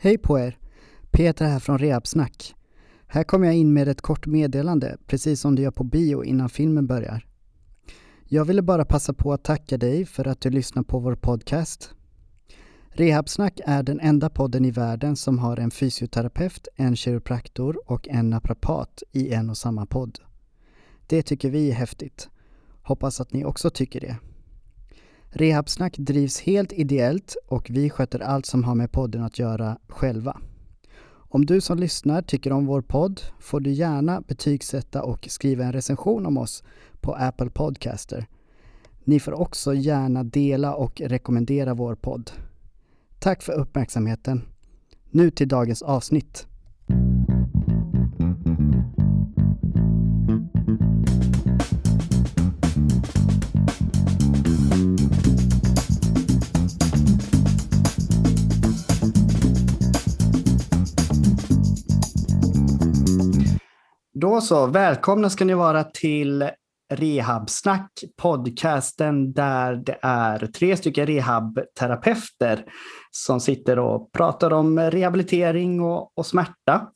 Hej på er! Peter här från Rehabsnack. Här kommer jag in med ett kort meddelande, precis som du gör på bio innan filmen börjar. Jag ville bara passa på att tacka dig för att du lyssnar på vår podcast. Rehabsnack är den enda podden i världen som har en fysioterapeut, en kiropraktor och en naprapat i en och samma podd. Det tycker vi är häftigt. Hoppas att ni också tycker det. Rehabsnack drivs helt ideellt och vi sköter allt som har med podden att göra själva. Om du som lyssnar tycker om vår podd får du gärna betygsätta och skriva en recension om oss på Apple Podcaster. Ni får också gärna dela och rekommendera vår podd. Tack för uppmärksamheten. Nu till dagens avsnitt. Då så, välkomna ska ni vara till Rehabsnack, podcasten där det är tre stycken rehabterapeuter som sitter och pratar om rehabilitering och, och smärta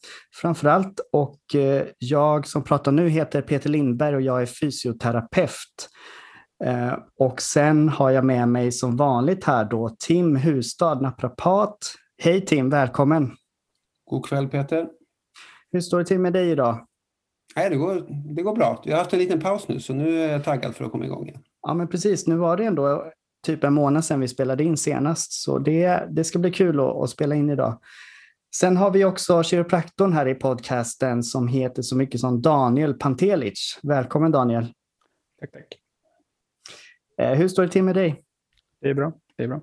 framför allt. Och eh, jag som pratar nu heter Peter Lindberg och jag är fysioterapeut. Eh, och sen har jag med mig som vanligt här då Tim Hustad, naprapat. Hej Tim, välkommen! God kväll Peter! Hur står det till med dig idag? Nej, det går, det går bra. Jag har haft en liten paus nu så nu är jag taggad för att komma igång igen. Ja, men precis. Nu var det ändå typ en månad sedan vi spelade in senast, så det, det ska bli kul att, att spela in idag. Sen har vi också kiropraktorn här i podcasten som heter så mycket som Daniel Pantelic. Välkommen Daniel! Tack, tack. Eh, hur står det till med dig? Det är bra. Det är bra.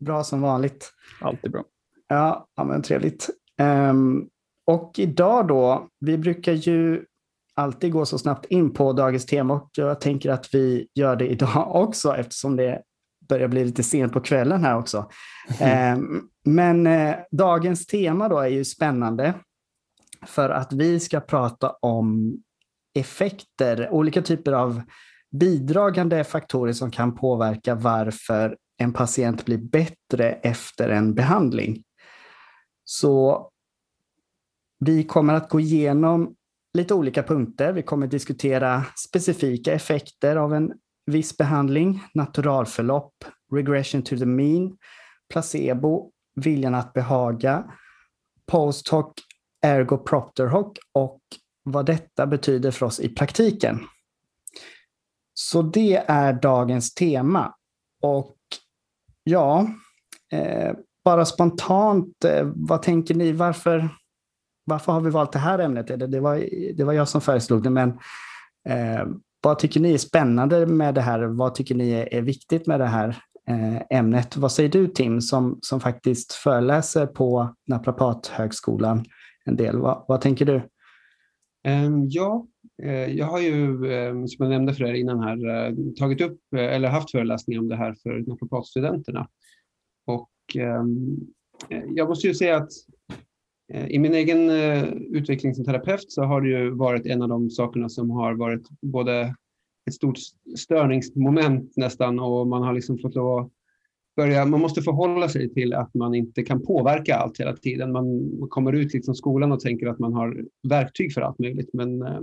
Bra som vanligt. Alltid bra. Ja, ja men trevligt. Um, och idag då, vi brukar ju alltid gå så snabbt in på dagens tema och jag tänker att vi gör det idag också eftersom det börjar bli lite sent på kvällen här också. Mm. Men eh, dagens tema då är ju spännande för att vi ska prata om effekter, olika typer av bidragande faktorer som kan påverka varför en patient blir bättre efter en behandling. Så vi kommer att gå igenom lite olika punkter. Vi kommer diskutera specifika effekter av en viss behandling, naturalförlopp, regression to the mean, placebo, viljan att behaga, post hoc, ergo propter hoc och vad detta betyder för oss i praktiken. Så det är dagens tema. Och ja, eh, bara spontant, eh, vad tänker ni? Varför, varför har vi valt det här ämnet? Det var, det var jag som föreslog det, men eh, vad tycker ni är spännande med det här? Vad tycker ni är, är viktigt med det här eh, ämnet? Vad säger du Tim, som, som faktiskt föreläser på Naprapathögskolan en del? Vad, vad tänker du? Um, ja, eh, jag har ju, ehm, som jag nämnde för er innan här, eh, tagit upp eh, eller haft föreläsningar om det här för naprapatstudenterna. Och um, jag måste ju säga att Eh, I min egen eh, utveckling som terapeut så har det ju varit en av de sakerna som har varit både ett stort störningsmoment nästan och man har liksom fått lov att börja, man måste förhålla sig till att man inte kan påverka allt hela tiden. Man kommer ut liksom skolan och tänker att man har verktyg för allt möjligt. Men eh,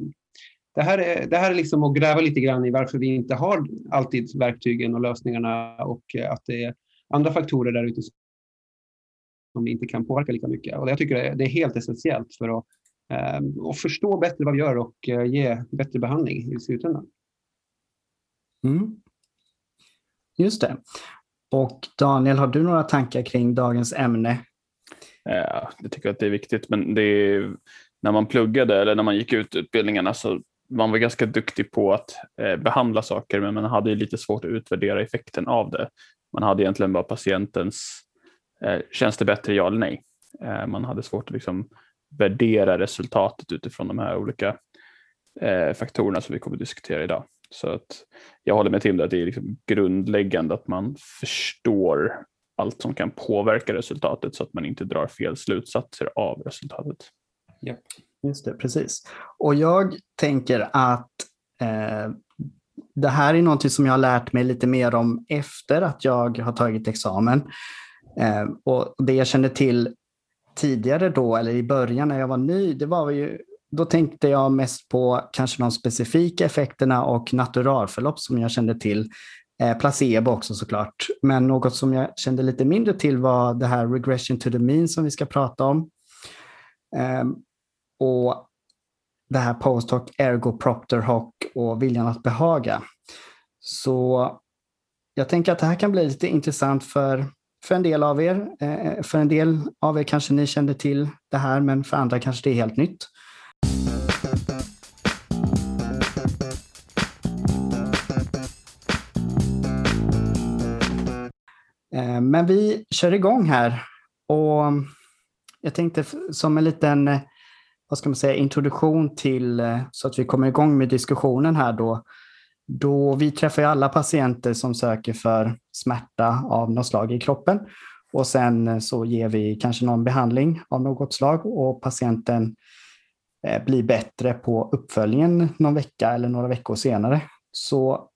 det här är, det här är liksom att gräva lite grann i varför vi inte har alltid verktygen och lösningarna och att det är andra faktorer där ute som vi inte kan påverka lika mycket. Och jag tycker det är helt essentiellt för att, eh, att förstå bättre vad vi gör och eh, ge bättre behandling i slutändan. Mm. Just det. Och Daniel, har du några tankar kring dagens ämne? Ja, jag tycker att det är viktigt, men det är, när man pluggade eller när man gick ut utbildningarna så man var ganska duktig på att eh, behandla saker, men man hade lite svårt att utvärdera effekten av det. Man hade egentligen bara patientens känns det bättre, ja eller nej? Eh, man hade svårt att liksom värdera resultatet utifrån de här olika eh, faktorerna som vi kommer att diskutera idag. Så att jag håller med till att det är liksom grundläggande att man förstår allt som kan påverka resultatet så att man inte drar fel slutsatser av resultatet. Ja, just det, precis. Och jag tänker att eh, det här är något som jag har lärt mig lite mer om efter att jag har tagit examen. Eh, och det jag kände till tidigare då, eller i början när jag var ny, det var ju, då tänkte jag mest på kanske de specifika effekterna och naturalförlopp som jag kände till. Eh, placebo också såklart. Men något som jag kände lite mindre till var det här regression to the mean som vi ska prata om. Eh, och det här post hoc, ergo propter hoc och viljan att behaga. Så jag tänker att det här kan bli lite intressant för, för en del av er. Eh, för en del av er kanske ni kände till det här, men för andra kanske det är helt nytt. Eh, men vi kör igång här. Och jag tänkte som en liten eh, vad ska man säga, introduktion till, eh, så att vi kommer igång med diskussionen här då då vi träffar ju alla patienter som söker för smärta av något slag i kroppen. Och sen så ger vi kanske någon behandling av något slag och patienten blir bättre på uppföljningen någon vecka eller några veckor senare. Så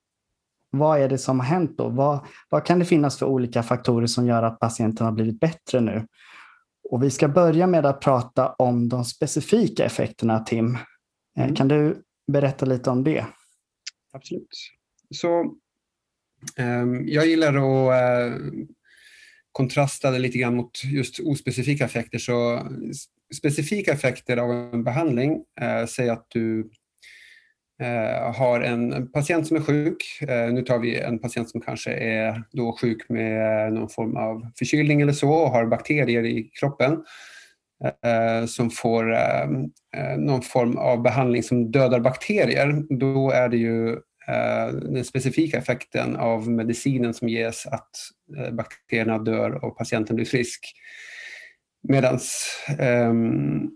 vad är det som har hänt då? Vad, vad kan det finnas för olika faktorer som gör att patienten har blivit bättre nu? Och vi ska börja med att prata om de specifika effekterna, Tim. Eh, mm. Kan du berätta lite om det? Absolut. Så, um, jag gillar att uh, kontrasta det lite grann mot just ospecifika effekter. Så specifika effekter av en behandling, uh, säg att du Eh, har en patient som är sjuk. Eh, nu tar vi en patient som kanske är då sjuk med någon form av förkylning eller så och har bakterier i kroppen Eh, som får eh, eh, någon form av behandling som dödar bakterier. Då är det ju den specifika effekten av medicinen som ges att bakterierna dör och patienten blir frisk. Medan ehm,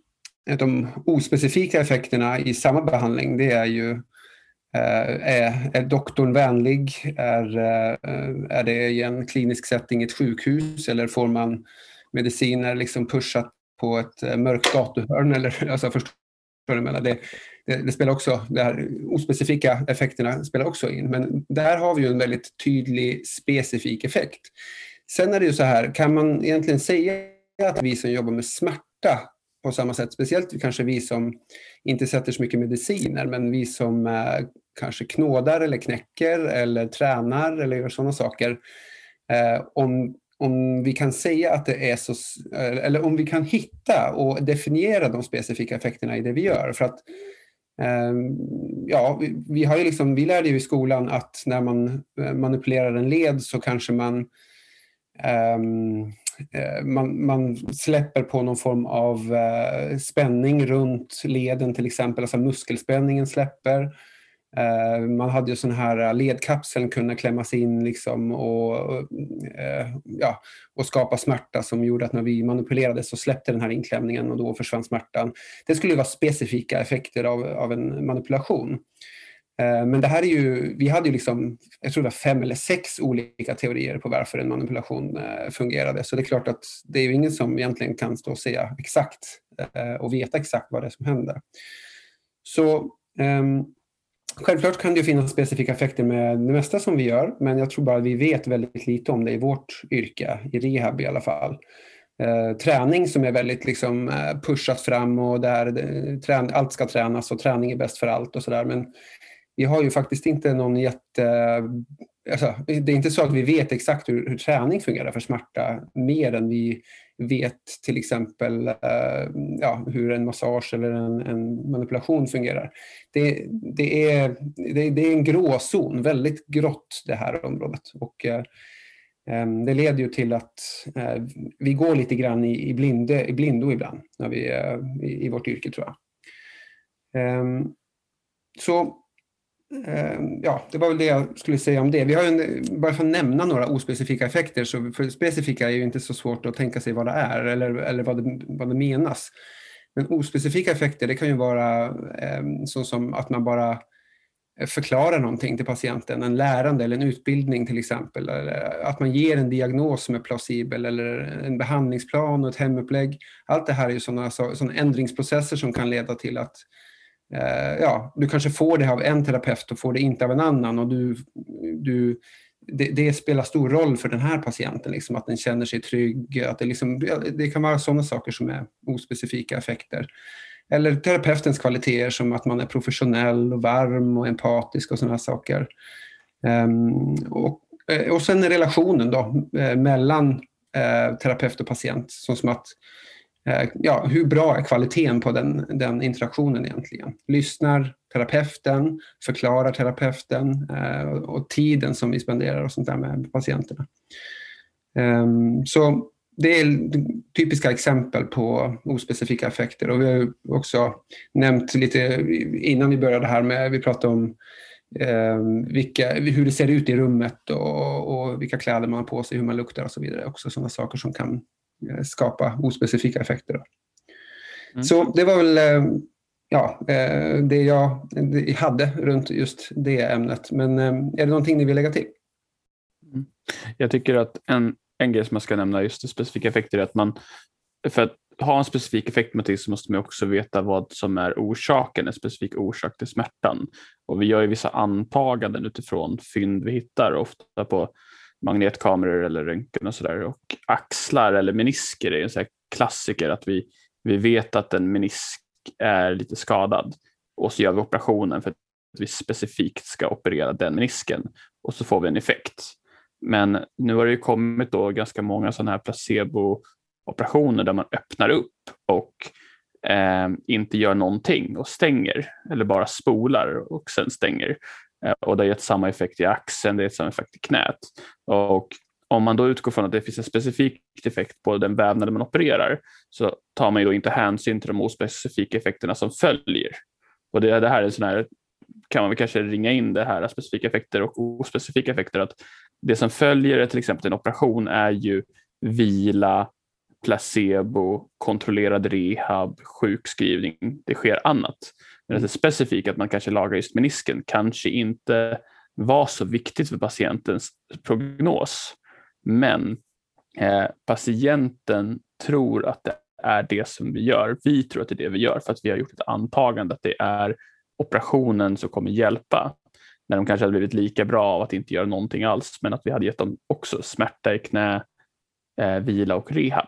de ospecifika effekterna i samma behandling det är ju är, är doktorn vänlig? Är, är det i en klinisk setting i ett sjukhus eller får man mediciner liksom pushat på ett eh, mörkt gatuhörn? Eller, alltså, förstår du menar? Det, det, det, spelar också, de här ospecifika effekterna spelar också in. Men där har vi ju en väldigt tydlig specifik effekt. Sen är det ju så här, kan man egentligen säga att vi som jobbar med smärta på samma sätt. Speciellt kanske vi som inte sätter så mycket mediciner, men vi som eh, kanske knådar eller knäcker eller tränar eller gör sådana saker. Eh, om, om vi kan säga att det är så, eh, eller om vi kan hitta och definiera de specifika effekterna i det vi gör. För att ehm, Ja, vi, har ju liksom, vi lärde ju i skolan att när man eh, manipulerar en led så kanske man ehm, eh, man, man, släpper på någon form av spänning runt leden till exempel, alltså muskelspänningen släpper. Eh, man hade ju sån här eh, ledkapseln kunde klämmas in liksom och, eh, ja, och skapa smärta som gjorde att när vi manipulerade så släppte den här inklämningen och då försvann smärtan. Det skulle vara specifika effekter av, av en manipulation. Men det här är ju, vi hade ju liksom, jag tror det var fem eller sex olika teorier på varför en manipulation fungerade. Så det är klart att det är ju ingen som egentligen kan stå och säga exakt och veta exakt vad det är som händer. Så um, självklart kan det finnas specifika effekter med det mesta som vi gör, men jag tror bara att vi vet väldigt lite om det i vårt yrke, i rehab i alla fall. Eh, träning som är väldigt liksom, eh, pushat fram och där eh, allt ska tränas och träning är bäst för allt och sådär. Men vi har ju faktiskt inte någon jätte... Alltså, det är inte så att vi vet exakt hur, hur träning fungerar för smärta mer än vi vet till exempel uh, ja, hur en massage eller en, en manipulation fungerar. Det, det, är, det, det, är en gråzon, väldigt grått det här området. Och, uh, um, det leder ju till att uh, vi går lite grann i, i, blinde, i blindo ibland när vi, i, i, vårt yrke tror jag. Um, så Eh, ja, det var väl det jag skulle säga om det. Vi har en, bara för att nämna några ospecifika effekter, så för specifika är ju inte så svårt att tänka sig vad det är eller, eller vad, det, vad det menas. Men ospecifika effekter, det kan ju vara eh, så som att man bara förklarar någonting till patienten, en lärande eller en utbildning till exempel. Eller att man ger en diagnos som är plausibel eller en behandlingsplan och ett hemupplägg. Allt det här är ju sådana, sådana ändringsprocesser som kan leda till att eh, Eh, ja, du kanske får det av en terapeut och får det inte av en annan och du, du det, det, spelar stor roll för den här patienten, liksom, att den känner sig trygg. Att det, liksom, det kan vara sådana saker som är ospecifika effekter. Eller terapeutens kvaliteter som att man är professionell och varm och empatisk och sådana saker. Um, och, eh, och sen relationen då, eh, mellan eh, terapeut och patient. Så som att, eh, Eh, ja, hur bra är kvaliteten på den, den interaktionen egentligen? Lyssnar terapeuten, förklarar terapeuten eh, och tiden som vi spenderar och sånt där med patienterna. Um, så det är typiska exempel på ospecifika effekter och vi har också nämnt lite innan vi började här med, vi pratade om eh, vilka, hur det ser ut i rummet och, och, vilka kläder man har på sig, hur man luktar och så vidare. Också sådana saker som kan skapa ospecifika effekter. Mm. Så det var väl eh, ja, eh, det jag hade runt just det ämnet. Men eh, är det någonting ni vill lägga till? Mm. Jag tycker att en en grej som jag ska nämna just specifika effekter är att man för att ha en specifik effekt med det så måste man också veta vad som är orsaken, en specifik orsak till smärtan. Och vi gör ju vissa antaganden utifrån fynd vi hittar, ofta på magnetkameror eller röntgen och sådär. Och axlar eller menisker är en sån klassiker, att vi, vi vet att en menisk är lite skadad och så gör vi operationen för att vi specifikt ska operera den menisken och så får vi en effekt. Men nu har det ju kommit då ganska många sådana här placebooperationer där man öppnar upp och eh, inte gör någonting och stänger eller bara spolar och sen stänger. Eh, och det har gett samma effekt i axeln, det har gett samma effekt i knät. Och om man då utgår från att det finns en specifik effekt på den vävnad man opererar så tar man ju då inte hänsyn till de ospecifika effekterna som följer. Och det, det här är sån här kan man väl kanske ringa in det här specifika effekter och ospecifika effekter. Att det som följer till exempel en operation är ju vila, placebo, kontrollerad rehab, sjukskrivning. Det sker annat. Men det specifika att man kanske lagar just menisken kanske inte var så viktigt för patientens prognos. Men eh, patienten tror att det är det som vi gör. Vi tror att det är det vi gör för att vi har gjort ett antagande att det är operationen som kommer hjälpa. När de kanske hade blivit lika bra av att inte göra någonting alls, men att vi hade gett dem också smärta i knä, eh, vila och rehab.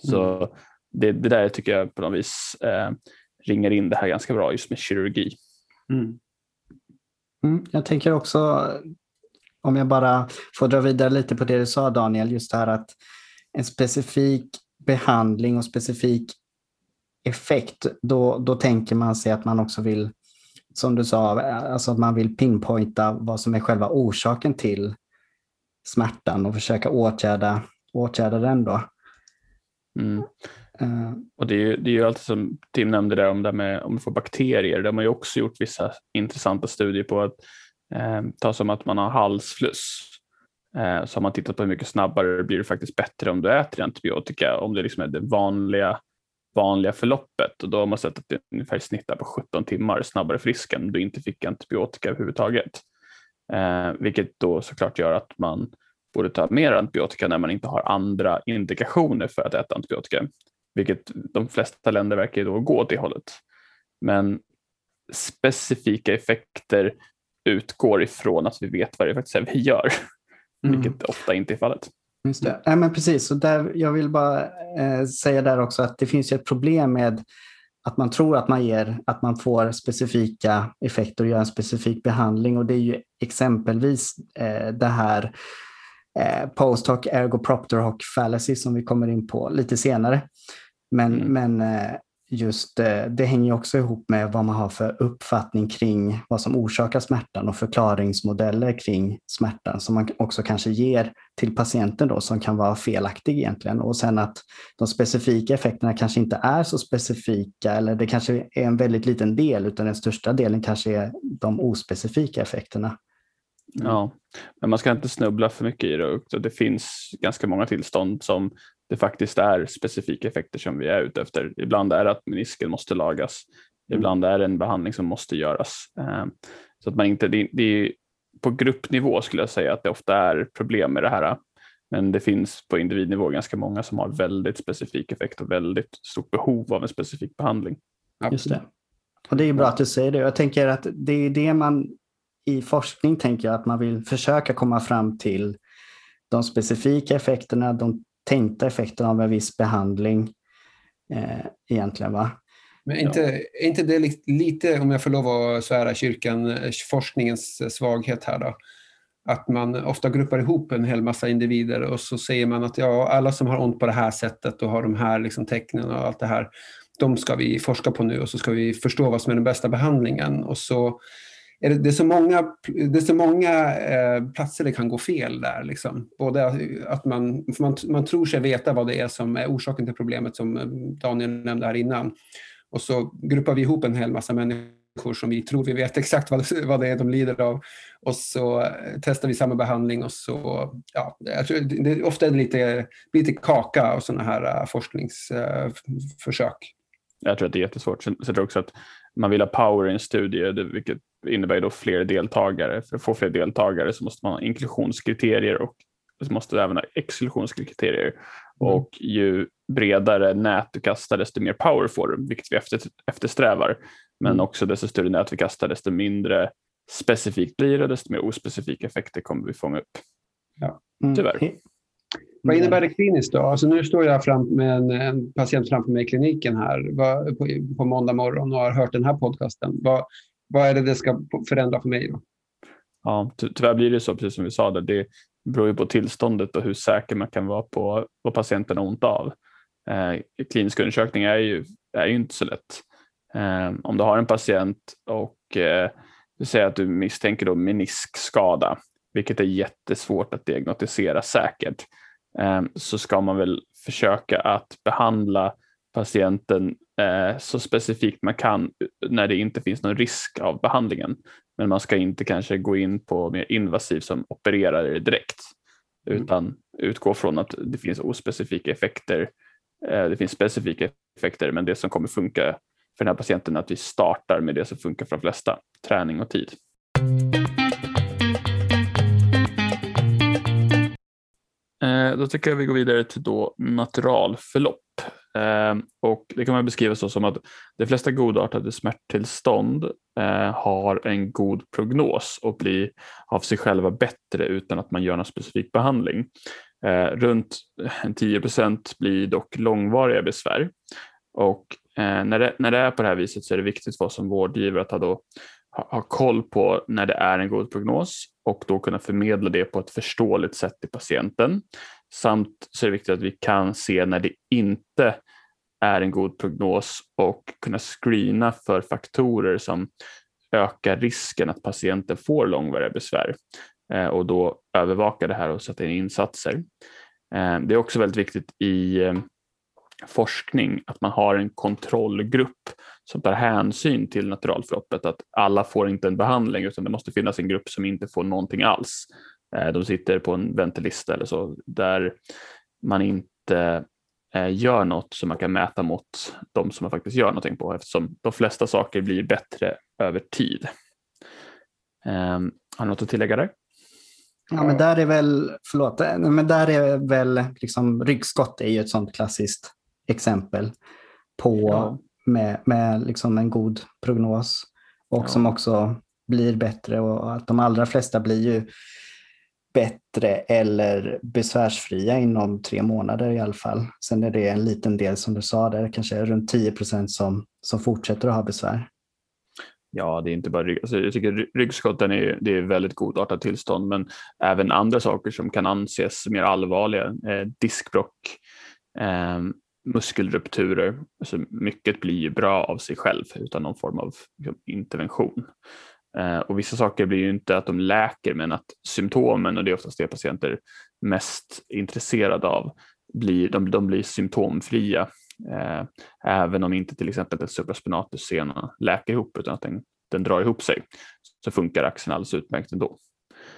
Så mm. det, det, där tycker jag på något vis eh, ringer in det här ganska bra just med kirurgi. Mm. Mm, jag tänker också, om jag bara får dra vidare lite på det du sa Daniel, just det här att en specifik behandling och specifik effekt, då, då tänker man sig att man också vill som du sa, alltså att man vill pinpointa vad som är själva orsaken till smärtan och försöka åtgärda, åtgärda den. Då. Mm. Uh, och det är, ju, det är ju alltid som Tim nämnde där om det med om man får bakterier. Där har man ju också gjort vissa intressanta studier på att eh, ta som att man har halsfluss. Eh, så har man tittat på hur mycket snabbare blir det faktiskt bättre om du äter antibiotika. Om det liksom är det vanliga vanliga förloppet och då har man sett att det ungefär snittar på 17 timmar snabbare frisk än om du inte fick antibiotika överhuvudtaget. Eh, vilket då såklart gör att man borde ta mer antibiotika när man inte har andra indikationer för att äta antibiotika. Vilket de flesta länder verkar då gå åt det hållet. Men specifika effekter utgår ifrån att vi vet vad det faktiskt är vi gör, mm. vilket ofta inte är fallet. Just det. Ja, men precis, och där, jag vill bara eh, säga där också att det finns ett problem med att man tror att man, ger, att man får specifika effekter och gör en specifik behandling. Och det är ju exempelvis eh, det här eh, post hoc ergopropter hoc fallacy som vi kommer in på lite senare. Men, mm. men eh, just eh, det hänger också ihop med vad man har för uppfattning kring vad som orsakar smärtan och förklaringsmodeller kring smärtan som man också kanske ger till patienten då som kan vara felaktig egentligen. Och sen att de specifika effekterna kanske inte är så specifika eller det kanske är en väldigt liten del utan den största delen kanske är de ospecifika effekterna. Ja, men man ska inte snubbla för mycket i det. Det finns ganska många tillstånd som det faktiskt är specifika effekter som vi är ute efter. Ibland är det att menisken måste lagas, mm. ibland är det en behandling som måste göras. Eh, så att man inte, det, det är på gruppnivå skulle jag säga att det ofta är problem med det här. Men det finns på individnivå ganska många som har väldigt specifik effekt och väldigt stort behov av en specifik behandling. Just det. Och det är bra att du säger det. Jag tänker att det är det man i forskning tänker jag att man vill försöka komma fram till de specifika effekterna, de tänkta effekten av en viss behandling eh, egentligen. Va? Men inte, är inte det lite, om jag får lov att svära kyrkan, eh, forskningens eh, svaghet här då? Att man ofta gruppar ihop en hel massa individer och så säger man att ja, alla som har ont på det här sättet och har de här liksom tecknen och allt det här, de ska vi forska på nu och så ska vi förstå vad som är den bästa behandlingen. Och så det, det är så många, det är så många eh, platser det kan gå fel där. Liksom. Både att man, man, man tror sig veta vad det är som är orsaken till problemet som eh, Daniel nämnde här innan. Och så gruppar vi ihop en hel massa människor som vi tror vi vet exakt vad, vad det är de lider av. Och så eh, testar vi samma behandling och så, ja, jag tror det, ofta är det lite, lite kaka och sådana här eh, uh, forskningsförsök. Jag tror att det är jättesvårt. Jag tror jag också att man vill ha power i en studie, vilket innebär då fler deltagare. För att få fler deltagare så måste man ha inklusionskriterier och så måste även ha exklusionskriterier. Mm. Och ju bredare nät du kastar desto mer power får du, vilket vi efter, eftersträvar. Men mm. också desto större nät vi kastar desto mindre specifikt blir det, desto mer ospecifika effekter kommer vi fånga upp. Ja. Mm. Tyvärr. Vad innebär det kliniskt då? Alltså nu står jag fram med en, en patient framför mig i kliniken här på, på måndag morgon och har hört den här podcasten. Vad, vad är det det ska förändra för mig? Då? Ja, ty tyvärr blir det så, precis som vi sa, där. det beror ju på tillståndet och hur säker man kan vara på vad patienten har ont av. Eh, klinisk undersökning är ju, är ju inte så lätt. Eh, om du har en patient och eh, du säger att du misstänker då meniskskada, vilket är jättesvårt att diagnostisera säkert, eh, så ska man väl försöka att behandla patienten eh, så specifikt man kan när det inte finns någon risk av behandlingen. Men man ska inte kanske gå in på mer invasiv som opererar direkt mm. utan utgå från att det finns ospecifika effekter. Eh, det finns specifika effekter men det som kommer funka för den här patienten är att vi startar med det som funkar för de flesta, träning och tid. Eh, då tycker jag vi går vidare till då naturalförlopp. Eh, och det kan man beskriva så som att de flesta godartade smärttillstånd eh, har en god prognos och blir av sig själva bättre utan att man gör någon specifik behandling. Runt 10% blir dock långvariga besvär och när det, när det är på det här viset så är det viktigt för oss som vårdgivare att ha, då, ha, ha koll på när det är en god prognos och då kunna förmedla det på ett förståeligt sätt till patienten. Samt så är det viktigt att vi kan se när det inte är en god prognos och kunna screena för faktorer som ökar risken att patienten får långvariga besvär eh, och då övervaka det här och sätta in insatser. Eh, det är också väldigt viktigt i eh, forskning att man har en kontrollgrupp som tar hänsyn till naturalförloppet, att alla får inte en behandling utan det måste finnas en grupp som inte får någonting alls. Eh, de sitter på en väntelista eller så där man inte eh, gör något som man kan mäta mot de som man faktiskt gör någonting på eftersom de flesta saker blir bättre över tid. Um, har du något att tillägga där? Ja, men där är väl, förlåt, men där är väl liksom ryggskott är ju ett sånt klassiskt exempel på ja. Med, med liksom en god prognos och ja. som också blir bättre och att de allra flesta blir ju bättre eller besvärsfria inom tre månader i alla fall. Sen är det en liten del som du sa där, kanske runt 10 procent som, som fortsätter att ha besvär. Ja, det är inte bara rygg. Alltså, jag tycker ryggskotten är, det är väldigt godartat tillstånd, men även andra saker som kan anses mer allvarliga, eh, diskbrock, eh, muskelrupturer. Alltså mycket blir ju bra av sig själv utan någon form av liksom, intervention. Eh, och vissa saker blir ju inte att de läker men att symptomen, och det är oftast det patienter mest intresserade av, blir, de, de blir symptomfria. Eh, även om inte till exempel den supraspinatus-sena läker ihop utan att den, den drar ihop sig så funkar axeln alldeles utmärkt ändå.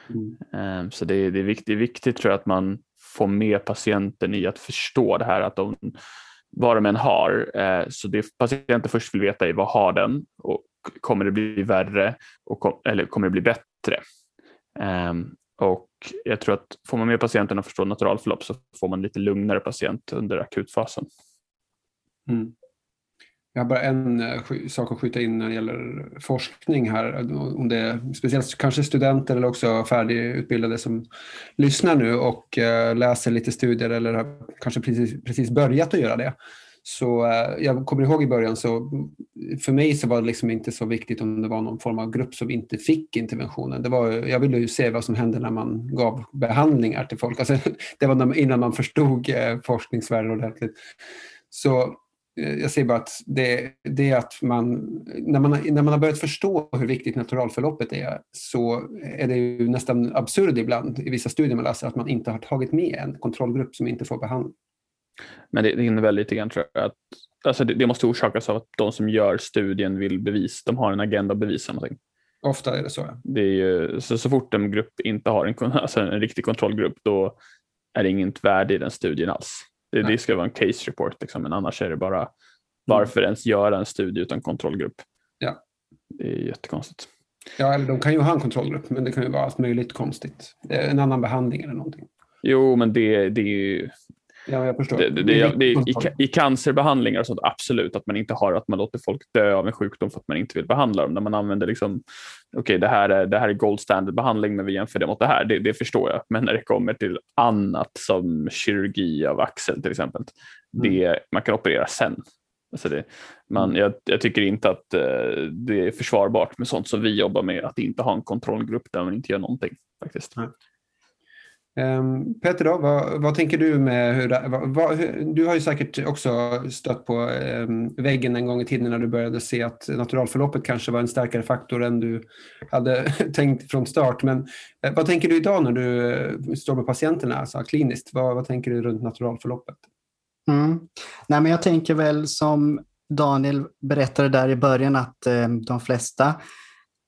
Mm. Eh, så det, det, är viktigt, det är viktigt tror jag att man få med patienten i att förstå det här att de, vad de än har. Eh, så det patienten först vill veta är vad har den och kommer det bli värre och, eller kommer det bli bättre? Ehm, och jag tror att får man med patienten att förstå naturalförlopp så får man lite lugnare patient under akutfasen. Mm. Jag har bara en eh, sak att skjuta in när det gäller forskning här. Om det är speciellt kanske studenter eller också färdigutbildade som lyssnar nu och eh, läser lite studier eller har kanske precis, precis börjat att göra det. Så eh, jag kommer ihåg i början så för mig så var det liksom inte så viktigt om det var någon form av grupp som inte fick interventionen. Det var, jag ville ju se vad som hände när man gav behandlingar till folk. Alltså, det var innan man förstod forskningsvärlden ordentligt. Så jag säger bara att det, det är att man när, man, när man har börjat förstå hur viktigt naturalförloppet är så är det ju nästan absurd ibland i vissa studier man läser att man inte har tagit med en kontrollgrupp som inte får behandling. Men det, det innebär lite grann tror jag att alltså det, det, måste orsakas av att de som gör studien vill bevisa, de har en agenda att bevisa någonting. Ofta är det så. Det är ju, så, så fort en grupp inte har en, alltså en riktig kontrollgrupp då är det inget värde i den studien alls. Det, det ska vara en case report, liksom, men annars är det bara mm. varför mm. ens göra en studie utan kontrollgrupp? Ja. Det är jättekonstigt. Ja, eller de kan ju ha en kontrollgrupp, men det kan ju vara allt möjligt konstigt. En annan behandling eller någonting. Jo, men det, det är ju Ja, jag förstår. Det, det, det, det i, I cancerbehandlingar och sånt, absolut att man inte har att man låter folk dö av en sjukdom för att man inte vill behandla dem. När man använder liksom, okej okay, det, här är, det här är gold standard behandling men vi jämför det mot det här, det, det förstår jag. Men när det kommer till annat som kirurgi av axel till exempel, mm. det, man kan operera sen. Alltså det, man, mm. jag, jag, tycker inte att uh, det är försvarbart med sånt som vi jobbar med, att inte ha en kontrollgrupp där man inte gör någonting. faktiskt. Um, Peter, då, vad, vad, tänker du med hur, vad, vad, Du har ju säkert också stött på um, väggen en gång i tiden när du började se att naturalförloppet kanske var en starkare faktor än du hade tänkt från start. Men uh, vad tänker du idag när du uh, står med patienterna, alltså kliniskt? Vad, vad tänker du runt naturalförloppet? Mm. Nej, men jag tänker väl som Daniel berättade där i början att uh, de flesta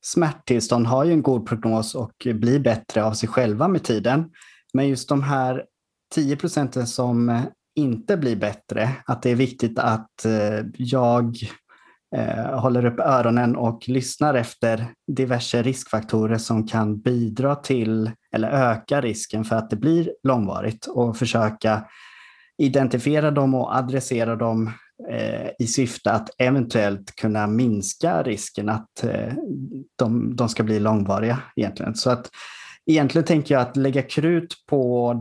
smärttillstånd har ju en god prognos och blir bättre av sig själva med tiden. Men just de här 10 procenten som eh, inte blir bättre, att det är viktigt att eh, jag eh, håller upp öronen och lyssnar efter diverse riskfaktorer som kan bidra till eller öka risken för att det blir långvarigt och försöka identifiera dem och adressera dem i syfte att eventuellt kunna minska risken att de, de ska bli långvariga egentligen. Så att egentligen tänker jag att lägga krut på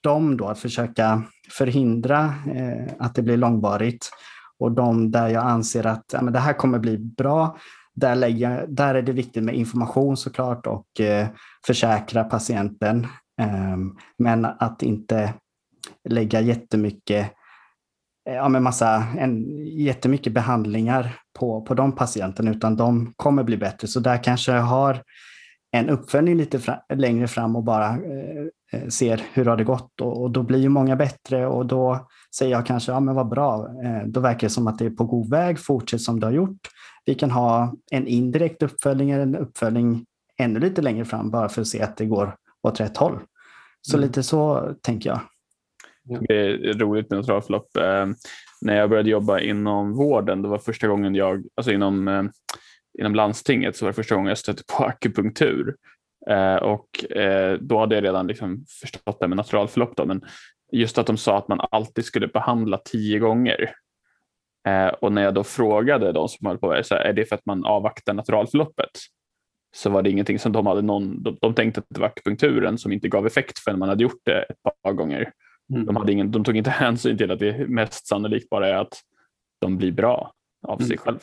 dem då, att försöka förhindra eh, att det blir långvarigt. Och de där jag anser att ja, men det här kommer bli bra, där, lägger, där är det viktigt med information såklart och eh, försäkra patienten. Eh, men att inte lägga jättemycket ja, med massa, en, jättemycket behandlingar på, på de patienterna, utan de kommer bli bättre. Så där kanske jag har en uppföljning lite fra, längre fram och bara eh, eh, ser hur har det gått och, och, då blir ju många bättre och då säger jag kanske, ja men vad bra, eh, då verkar det som att det är på god väg, fortsätt som du har gjort. Vi kan ha en indirekt uppföljning eller en uppföljning ännu lite längre fram bara för att se att det går åt rätt håll. Så mm. lite så tänker jag. Det är roligt med naturalförlopp. Eh, när jag började jobba inom vården, det var första gången jag, alltså inom eh, inom landstinget så var det första gången jag stötte på akupunktur. Eh, och eh, då hade jag redan liksom förstått det med naturalförlopp. Då, men just att de sa att man alltid skulle behandla tio gånger. Eh, och när jag då frågade de som höll på med är det för att man avvaktar naturalförloppet? Så var det ingenting som de hade någon, de, de tänkte att det var akupunkturen som inte gav effekt förrän man hade gjort det ett par gånger. Mm. De, hade ingen, de tog inte hänsyn till att det mest sannolikt bara är att de blir bra av sig mm. själv.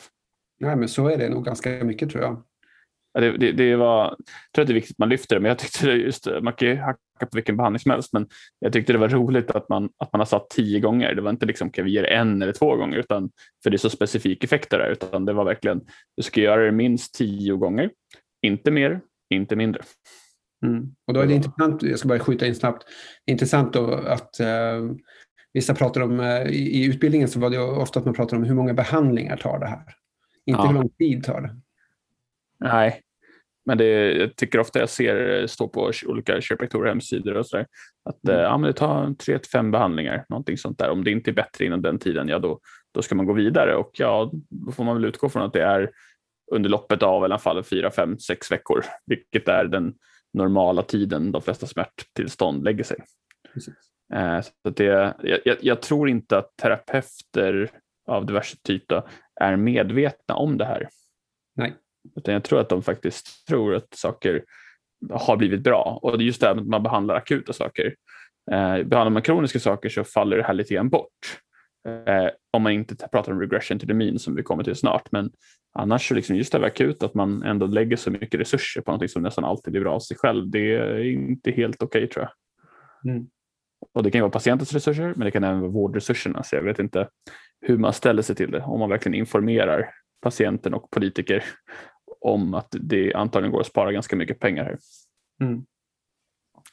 Nej, men så är det nog ganska mycket tror jag. Ja, det, det, det, var, jag tror att det är viktigt att man lyfter det, men jag tyckte det just, man kan ju hacka på vilken behandling som helst, men jag tyckte det var roligt att man, att man har satt tio gånger. Det var inte liksom, kan vi ge det en eller två gånger, utan, för det är så specifik effekt där, utan det var verkligen, du ska göra det minst tio gånger, inte mer, inte mindre. Mm. Och då är det intressant, jag ska bara skjuta in snabbt, intressant då att eh, vissa pratar om, eh, i, i utbildningen så var det ofta att man pratar om hur många behandlingar tar det här. Inte ja. hur lång tid tar det. Nej, men det, jag tycker ofta jag ser stå på olika kiropraktorer hemsidor och sådär att mm. ja, men det tar tre till fem behandlingar, någonting sånt där. Om det inte är bättre inom den tiden, ja då, då ska man gå vidare och ja, då får man väl utgå från att det är under loppet av i alla fall fyra, fem, sex veckor, vilket är den normala tiden de flesta smärttillstånd lägger sig. Eh, så det, jag, jag, tror inte att terapeuter av diverse typ då, är medvetna om det här. Nej. Utan jag tror att de faktiskt tror att saker har blivit bra. Och det är just det här att man behandlar akuta saker. Eh, behandlar man kroniska saker så faller det här lite grann bort. Eh, om man inte pratar om regression to the mean som vi kommer till snart. Men annars så liksom just det här akut att man ändå lägger så mycket resurser på något som nästan alltid blir bra av sig själv. Det är inte helt okej okay, tror jag. Mm. Och det kan vara patientens resurser men det kan även vara vårdresurserna. Så jag vet inte hur man ställer sig till det. Om man verkligen informerar patienten och politiker om att det antagligen går att spara ganska mycket pengar här. Mm.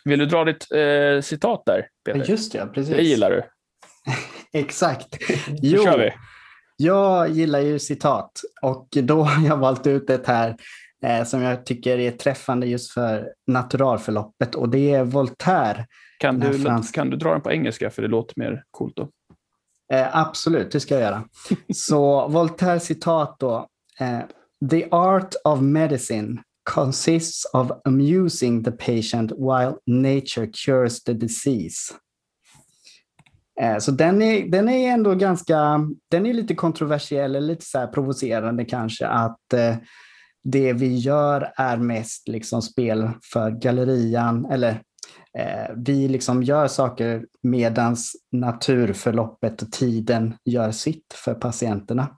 Vill du dra ditt eh, citat där, Peter? Just det, precis. Det gillar du. Exakt. Jo, kör vi. Jag gillar ju citat och då har jag valt ut ett här eh, som jag tycker är träffande just för naturalförloppet och det är Voltaire. Kan du, frans... kan du dra den på engelska för det låter mer coolt då? Eh, absolut, det ska jag göra. Så Voltaire citat då. Eh, The art of medicine consists of amusing the patient while nature cures the disease. Eh, så den är, den är ändå ganska, den är lite kontroversiell, eller lite så provocerande kanske, att eh, det vi gör är mest liksom spel för gallerian, eller Eh, vi liksom gör saker medans naturförloppet och tiden gör sitt för patienterna.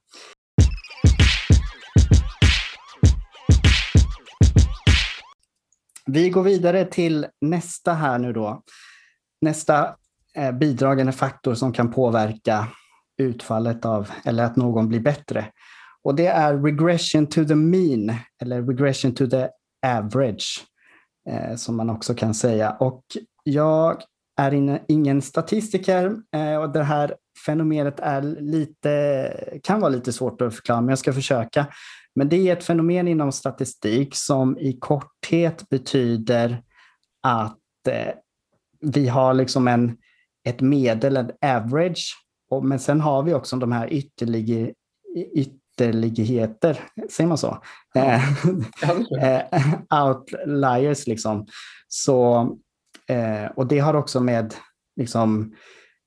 Vi går vidare till nästa här nu då. Nästa eh, bidragande faktor som kan påverka utfallet av, eller att någon blir bättre. Och det är regression to the mean, eller regression to the average, Eh, som man också kan säga. Och jag är in, ingen statistiker eh, och det här fenomenet är lite, kan vara lite svårt att förklara, men jag ska försöka. Men det är ett fenomen inom statistik som i korthet betyder att eh, vi har liksom en, ett medel, en average, och, men sen har vi också de här ytterligare, ytterligheter, säger man så? Eh, outliers liksom. Så, eh, och det har också med liksom,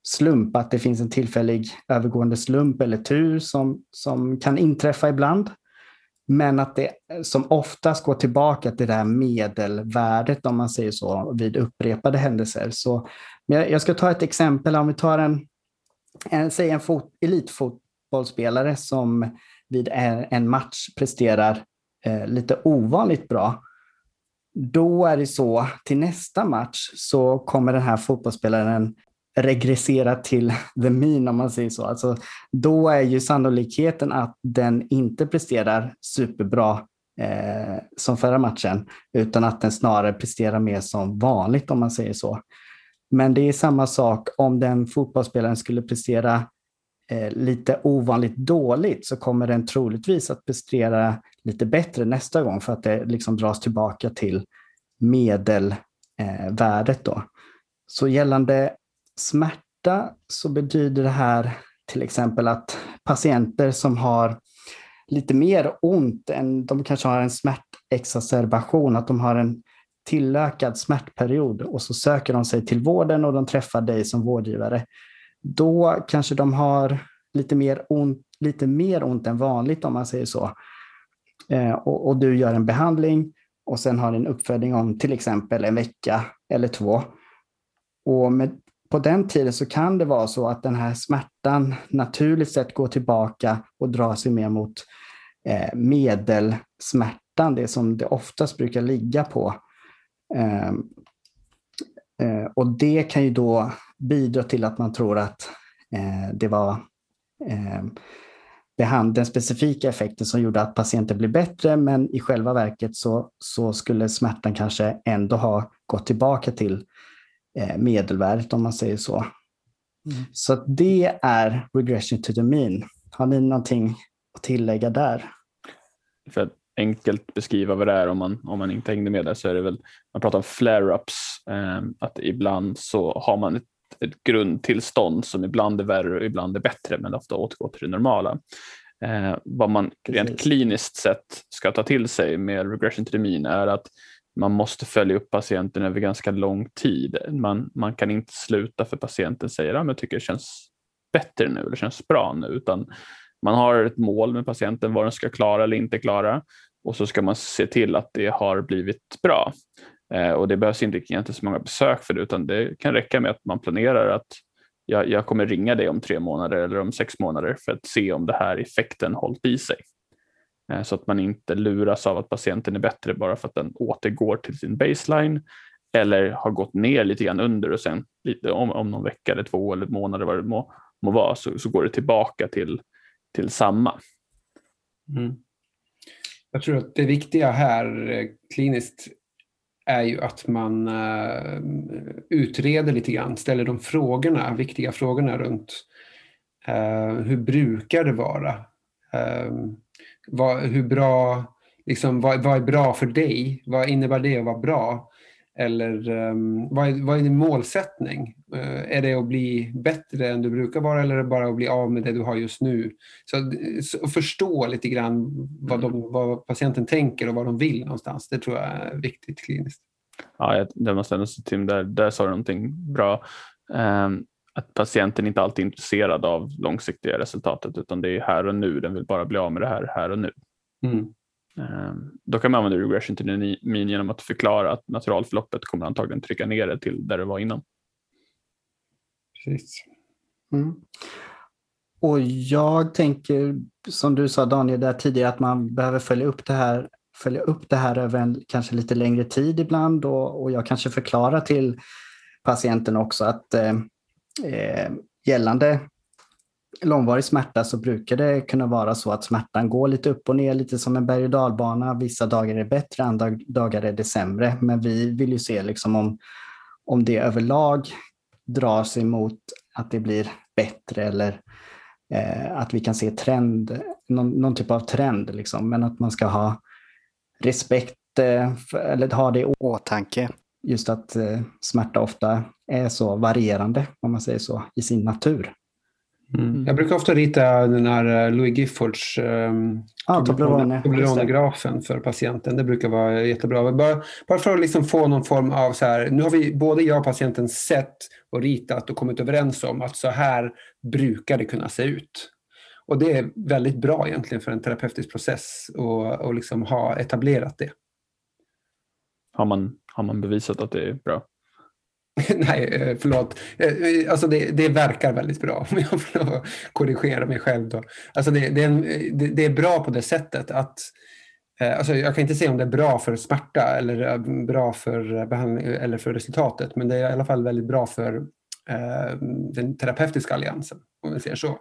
slump, att det finns en tillfällig övergående slump eller tur som, som kan inträffa ibland. Men att det som oftast går tillbaka till det här medelvärdet, om man säger så, vid upprepade händelser. Så, jag ska ta ett exempel. Om vi tar en, en, säg en fot, elitfotbollsspelare som vid en match presterar eh, lite ovanligt bra. Då är det så, till nästa match så kommer den här fotbollsspelaren regressera till the mean om man säger så. Alltså, då är ju sannolikheten att den inte presterar superbra eh, som förra matchen, utan att den snarare presterar mer som vanligt om man säger så. Men det är samma sak om den fotbollsspelaren skulle prestera eh, lite ovanligt dåligt så kommer den troligtvis att prestera lite bättre nästa gång för att det liksom dras tillbaka till medelvärdet. Då. Så gällande smärta så betyder det här till exempel att patienter som har lite mer ont än de kanske har en smärtexacerbation, att de har en tillökad smärtperiod och så söker de sig till vården och de träffar dig som vårdgivare. Då kanske de har lite mer ont, lite mer ont än vanligt om man säger så. Eh, och, och, du gör en behandling och sen har en uppföljning om till exempel en vecka eller två. Och med på den tiden så kan det vara så att den här smärtan naturligt sett går tillbaka och drar sig mer mot eh, medelsmärtan, det som det oftast brukar ligga på. Eh, eh, och det kan ju då bidra till att man tror att eh, det var eh, den specifika effekten som gjorde att patienten blev bättre, men i själva verket så, så skulle smärtan kanske ändå ha gått tillbaka till Eh, medelvärdet om man säger så. Mm. Så det är regression to the mean. Har ni någonting att tillägga där? För att enkelt beskriva vad det är om man, om man inte hängde med där så är det väl, man pratar om flare-ups, eh, att ibland så har man ett, ett grundtillstånd som ibland är värre och ibland är bättre men ofta återgår till det normala. Eh, vad man rent Precis. kliniskt sett ska ta till sig med regression to the mean är att man måste följa upp patienten över ganska lång tid. Man, man kan inte sluta för patienten säger att ja, jag tycker det känns bättre nu eller känns bra nu, utan man har ett mål med patienten, vad den ska klara eller inte klara och så ska man se till att det har blivit bra. Eh, och det behövs inte egentligen så många besök för det, utan det kan räcka med att man planerar att jag, jag kommer ringa dig om tre månader eller om sex månader för att se om det här effekten hållit i sig. Eh, så att man inte luras av att patienten är bättre bara för att den återgår till sin baseline eller har gått ner lite grann under och sen lite om, om någon vecka eller två eller månader vad det må, må vara så, så går det tillbaka till, till samma. Mm. Jag tror att det viktiga här eh, kliniskt är ju att man uh, utreder lite grann, ställer de frågorna, viktiga frågorna runt uh, hur brukar det vara? Uh, vad, hur bra, liksom, vad, vad, är bra för dig? Vad innebär det att vara bra? Eller um, vad, är, vad är din målsättning? Uh, är det att bli bättre än du brukar vara eller är det bara att bli av med det du har just nu? Så, så förstå lite grann vad, de, mm. vad, patienten tänker och vad de vill någonstans. Det tror jag är viktigt kliniskt. Ja, det måste ändå säga Tim, där, där sa du någonting bra. Um, att patienten inte alltid är intresserad av långsiktiga resultatet utan det är här och nu. Den vill bara bli av med det här här och nu. Mm. Eh, då kan man använda regression till min genom att förklara att naturalförloppet kommer antagligen trycka ner det till där det var innan. Precis. Mm. Och jag tänker, som du sa Daniel där tidigare, att man behöver följa upp det här, följa upp det här över en kanske lite längre tid ibland och, och jag kanske förklarar till patienten också att eh, eh gällande långvarig smärta så brukar det kunna vara så att smärtan går lite upp och ner, lite som en berg och dalbana. Vissa dagar är bättre, andra dagar är det sämre. Men vi vill ju se liksom om, om det överlag drar sig mot att det blir bättre eller eh, att vi kan se trend, någon, någon typ av trend. Liksom. Men att man ska ha respekt eh, för, eller ha det i åtanke. Just att eh, smärta ofta är så varierande, om man säger så, i sin natur. Mm. Jag brukar ofta rita den här eh, Louis Giffords um, ah, Toblerone-grafen för patienten. Det brukar vara jättebra. Bara, bara för att liksom få någon form av så här, nu har vi både jag och patienten sett och ritat och kommit överens om att så här brukar det kunna se ut. Och det är väldigt bra egentligen för en terapeutisk process och, och liksom ha etablerat det. Har man, har man bevisat att det är bra? Nej, eh, förlåt. Eh, eh, alltså det, det, verkar väldigt bra, om jag får korrigera mig själv. Då. Alltså det, det, är en, det, är bra på det sättet att Alltså jag kan inte säga om det är bra för smärta eller bra för behandling eller för resultatet, men det är i alla fall väldigt bra för eh, den terapeutiska alliansen, om vi säger så.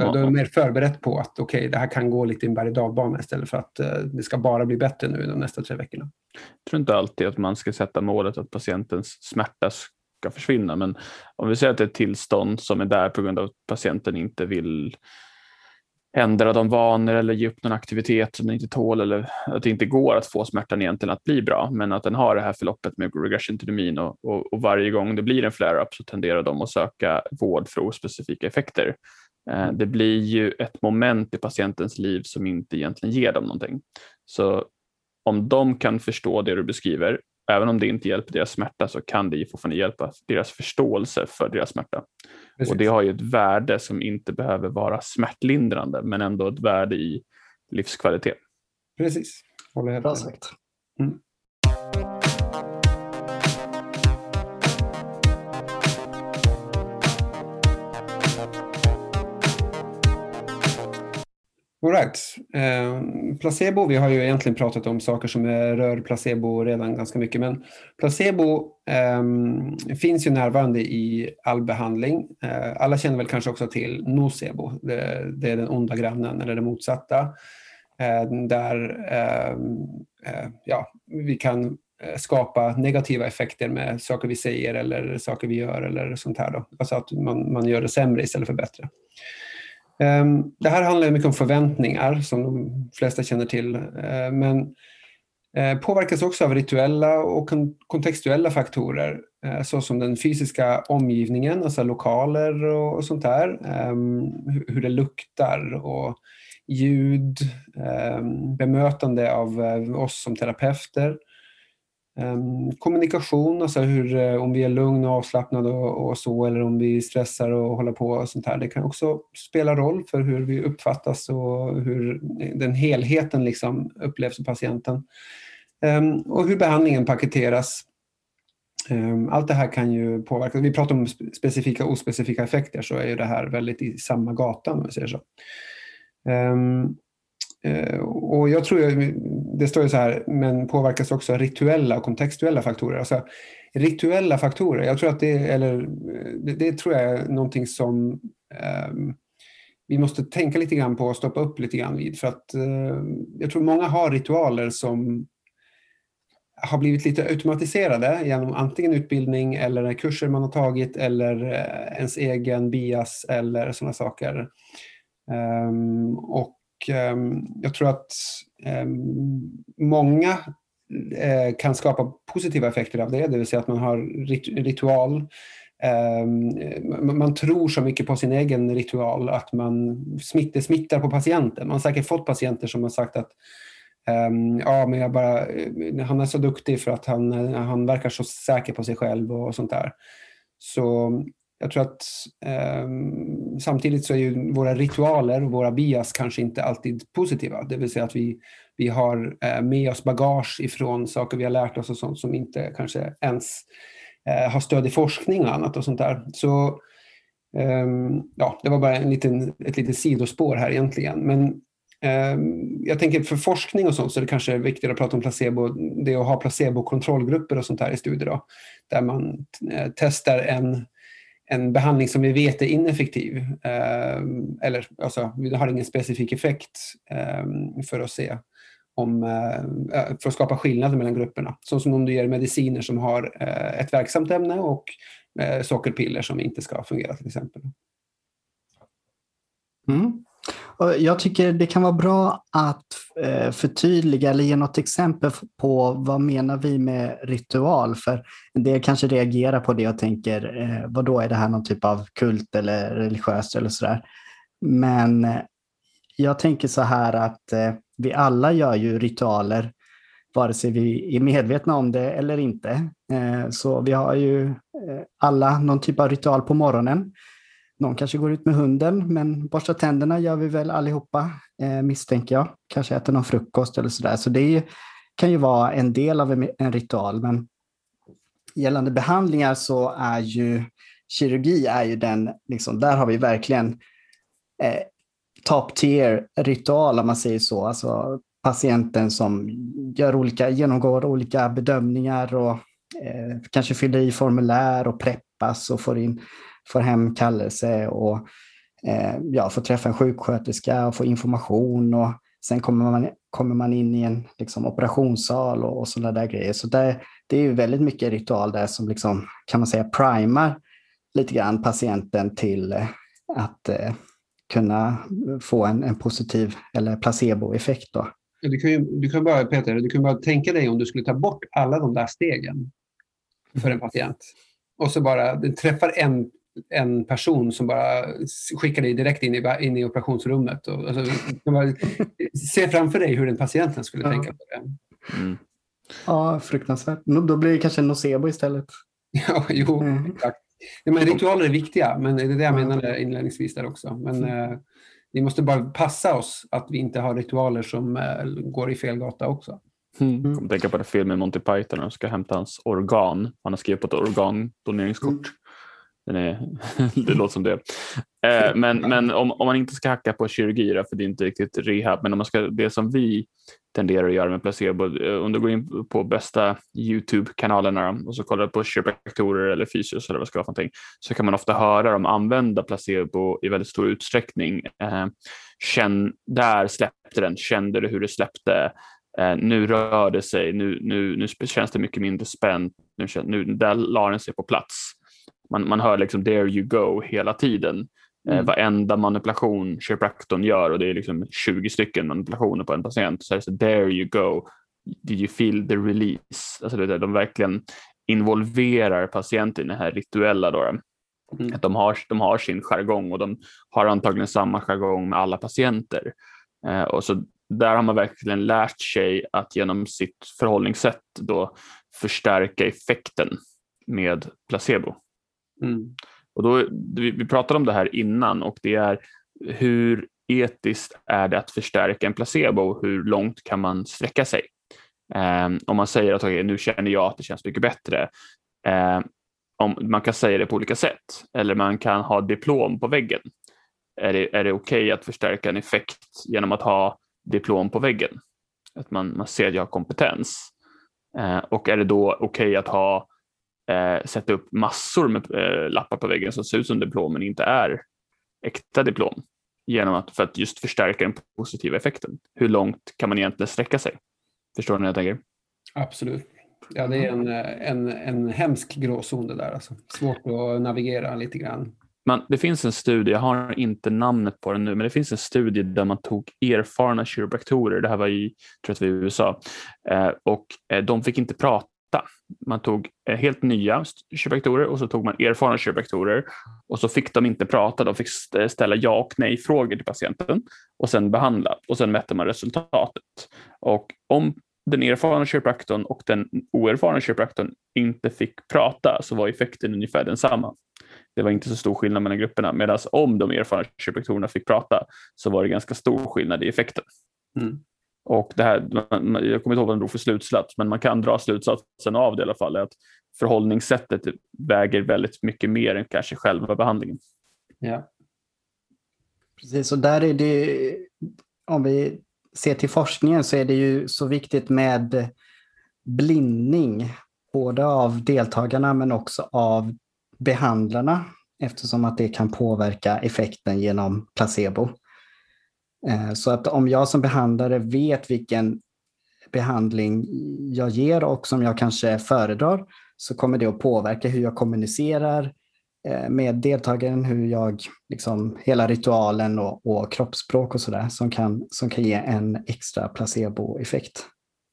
Då, då är mer förberett på att okej, okay, det här kan gå lite i en berg och istället för att eh, det ska bara bli bättre nu de nästa tre veckorna. Jag tror inte alltid att man ska sätta målet att patientens smärta ska försvinna. Men om vi säger att det är ett tillstånd som är där på grund av att patienten inte vill ändra de vanor eller ge upp någon aktivitet som den inte tål eller att det inte går att få smärtan egentligen att bli bra, men att den har det här förloppet med regression to the mean och, och, och varje gång det blir en flare-up så tenderar de att söka vård för ospecifika effekter. Eh, det blir ju ett moment i patientens liv som inte egentligen ger dem någonting. Så om de kan förstå det du beskriver även om det inte hjälper deras smärta så kan det fortfarande hjälpa deras förståelse för deras smärta. Precis. Och det har ju ett värde som inte behöver vara smärtlindrande men ändå ett värde i livskvalitet. Precis, håller helt Bra sagt. Mm. All right. Eh, placebo, vi har ju egentligen pratat om saker som rör placebo redan ganska mycket, men placebo eh, finns ju närvarande i all behandling. Eh, alla känner väl kanske också till nocebo, det, det är den onda grannen eller det motsatta. Ehm, där ehm, eh, ja, vi kan eh, skapa negativa effekter med saker vi säger eller saker vi gör eller sånt här. Då. Alltså att man, man gör det sämre istället för bättre. Ehm, det här handlar mycket om förväntningar som de flesta känner till. Ehm, men eh, påverkas också av rituella och kontextuella faktorer eh, såsom den fysiska omgivningen, alltså lokaler och sånt där. Ehm, hur det luktar och ljud, bemötande av eh, oss som terapeuter. Ehm, kommunikation, alltså hur, eh, om vi är lugna och avslappnade och, och, så eller om vi stressar och håller på och sånt här. Det kan också spela roll för hur vi uppfattas och hur den helheten liksom upplevs av patienten. Um, och hur behandlingen paketeras. Um, allt det här kan ju påverka. Vi pratar om specifika och ospecifika effekter så är ju det här väldigt i samma gata om vi säger så. Um, Eh, och jag tror, det står ju så här, men påverkas också av rituella och kontextuella faktorer. Alltså, rituella faktorer, jag tror att det, eller, det, det tror jag är någonting som um, vi måste tänka lite grann på och stoppa upp lite grann vid. För att uh, jag tror många har ritualer som har blivit lite automatiserade genom antingen utbildning eller kurser man har tagit eller eh, ens egen bias eller sådana saker. Um, och Ehm, jag tror att ehm, många eh, kan skapa positiva effekter av det, det vill säga att man har ritual. Ehm, man tror så mycket på sin egen ritual att man smittar, smittar på patienten. Man har säkert fått patienter som har sagt att ja, men jag bara, eh, han är så duktig för att han, han verkar så säker på sig själv och sånt där. Så jag tror att eh, samtidigt så är ju våra ritualer och våra bias kanske inte alltid positiva. Det vill säga att vi, vi har eh, med oss bagage ifrån saker vi har lärt oss och sånt som inte kanske ens eh, har stöd i forskning och annat och sånt där. Så ehm, ja, det var bara en liten, ett litet sidospår här egentligen. Men ehm, jag tänker för forskning och sånt så är det kanske viktigare att prata om placebo, det att ha placebo-kontrollgrupper och sånt här i studier då, där man eh, testar en en behandling som vi vet är ineffektiv, eh, eller alltså, vi har ingen specifik effekt eh, för att se om, eh, eh för att skapa skillnader mellan grupperna. Så som om du ger mediciner som har eh, ett verksamt ämne och eh, sockerpiller som inte ska fungera till exempel. Mm. Jag tycker det kan vara bra att eh, förtydliga eller ge något exempel på vad menar vi med ritual? För en del kanske reagerar på det och tänker, eh, vad då är det här någon typ av kult eller religiöst eller sådär. Men eh, jag tänker så här att vi alla gör ju ritualer vare sig vi är medvetna om det eller inte. Så vi har ju alla någon typ av ritual på morgonen någon kanske går ut med hunden, men borstar tänderna gör vi väl allihopa, eh, misstänker jag. Kanske äter någon frukost eller sådär. Så det kan ju vara en del av en, en ritual. Men gällande behandlingar så är ju kirurgi är ju den, liksom, där har vi verkligen eh, top tier ritual om man säger så. Alltså patienten som gör olika, genomgår olika bedömningar och eh, kanske fyller i formulär och preppas och får in får hem kallelse och eh, ja, får träffa en sjuksköterska och få information och sen kommer man, kommer man in i en liksom, operationssal och, och sådana där grejer. Så det, det är ju väldigt mycket ritual där som liksom, kan man säga primar lite grann patienten till eh, att eh, kunna få en, en positiv eller placeboeffekt. Då. Du kan, ju, du kan bara, Peter, du kan bara tänka dig om du skulle ta bort alla de där stegen för en patient och så bara träffar en en person som bara skickar dig direkt in i, in i operationsrummet. Och, alltså, se framför dig hur den patienten skulle ja. tänka på det. Mm. Ja, fruktansvärt. Då blir det kanske en nocebo istället. Ja, jo, mm. exakt. Ja, men ritualer är viktiga, men det är det jag menade inledningsvis där också. Men mm. eh, vi måste bara passa oss att vi inte har ritualer som eh, går i fel gata också. Mm. Jag kommer tänka på den filmen Monty Python när de ska hämta hans organ. Han har skrivit på ett organdoneringskort. Mm. Den är, det låter som det. Eh, men men om, om man inte ska hacka på kirurgi, då, för det är inte riktigt rehab, men om man ska, det som vi tenderar att göra med placebo, eh, om du går in på bästa Youtube-kanalerna och så kollar på kiropraktorer eller fysios eller vad ska vara för någonting, så kan man ofta höra dem använda placebo i väldigt stor utsträckning. Eh, känn, där släppte den, kände du hur det släppte? Eh, nu rör det sig, nu, nu, nu känns det mycket mindre spänt, nu, nu, där la den sig på plats man, man hör liksom there you go hela tiden. Eh, mm. Eh, varenda manipulation kiropraktorn gör och det är liksom 20 stycken manipulationer på en patient så är det så there you go. Did you feel the release? Alltså det, de verkligen involverar patienten i det här rituella. Då. Mm. Att de, har, de har sin jargong och de har antagligen samma jargong med alla patienter. Eh, och så där har man verkligen lärt sig att genom sitt förhållningssätt då förstärka effekten med placebo. Mm. Och då, vi, vi pratade om det här innan och det är hur etiskt är det att förstärka en placebo och hur långt kan man sträcka sig? Eh, om man säger att okay, nu känner jag att det känns mycket bättre. Eh, om, man kan säga det på olika sätt eller man kan ha diplom på väggen. Är det, är det okej okay att förstärka en effekt genom att ha diplom på väggen? Att man, man ser att jag har kompetens. Eh, och är det då okej okay att ha eh, sätta upp massor med eh, lappar på väggen som ser ut som diplom men inte är äkta diplom? Genom att, för att just förstärka den positiva effekten. Hur långt kan man egentligen sträcka sig? Förstår ni vad jag tänker? Absolut. Ja, det är en, en, en hemsk gråzon det där. Alltså. Svårt att navigera lite grann. Man, det finns en studie, jag har inte namnet på den nu, men det finns en studie där man tog erfarna kiropraktorer, det här var i, tror jag det var i USA, eh, och eh, de fick inte prata. Man tog eh, helt nya kiropraktorer och så tog man erfarna kiropraktorer och så fick de inte prata, de fick ställa ja och nej frågor till patienten och sen behandla och sen mätte man resultatet. Och om den erfarna kiropraktorn och den oerfarna kiropraktorn inte fick prata så var effekten ungefär densamma. Det var inte så stor skillnad mellan grupperna medan om de erfarna kiropraktorerna fick prata så var det ganska stor skillnad i effekten. Mm. Och det här, jag kommer inte ihåg vad den drog för slutsats, men man kan dra slutsatsen av det i alla fall, att förhållningssättet väger väldigt mycket mer än kanske själva behandlingen. Ja. Precis, och där är det, om vi ser till forskningen så är det ju så viktigt med blindning, både av deltagarna men också av behandlarna, eftersom att det kan påverka effekten genom placebo. Eh, så att om jag som behandlare vet vilken behandling jag ger och som jag kanske föredrar så kommer det att påverka hur jag kommunicerar eh, med deltagaren, hur jag, liksom, hela ritualen och, och kroppsspråk och sådär som kan, som kan ge en extra placeboeffekt.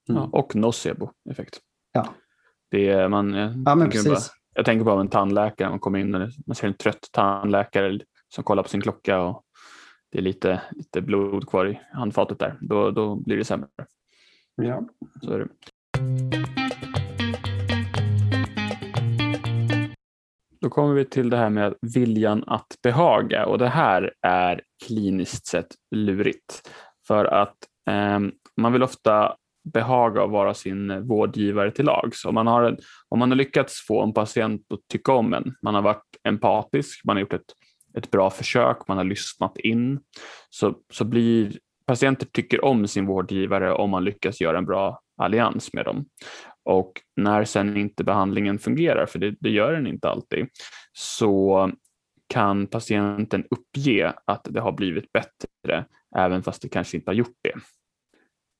Mm. Ja, och nocebo-effekt. Ja. Det är, man, ja, men precis. Bara, jag tänker på en tandläkare, man kommer in och man ser en trött tandläkare som kollar på sin klocka och det är lite, lite blod kvar i handfatet där. Då, då blir det sämre. Ja. Så är det. Då kommer vi till det här med viljan att behaga och det här är kliniskt sett lurigt. För att eh, man vill ofta behaga och vara sin vårdgivare till lags. Om man, har, om man har lyckats få en patient att tycka om en, man har varit empatisk, man har gjort ett, ett bra försök, man har lyssnat in, så, så blir patienter tycker om sin vårdgivare om man lyckas göra en bra allians med dem. Och när sen inte behandlingen fungerar, för det, det gör den inte alltid, så kan patienten uppge att det har blivit bättre även fast det kanske inte har gjort det.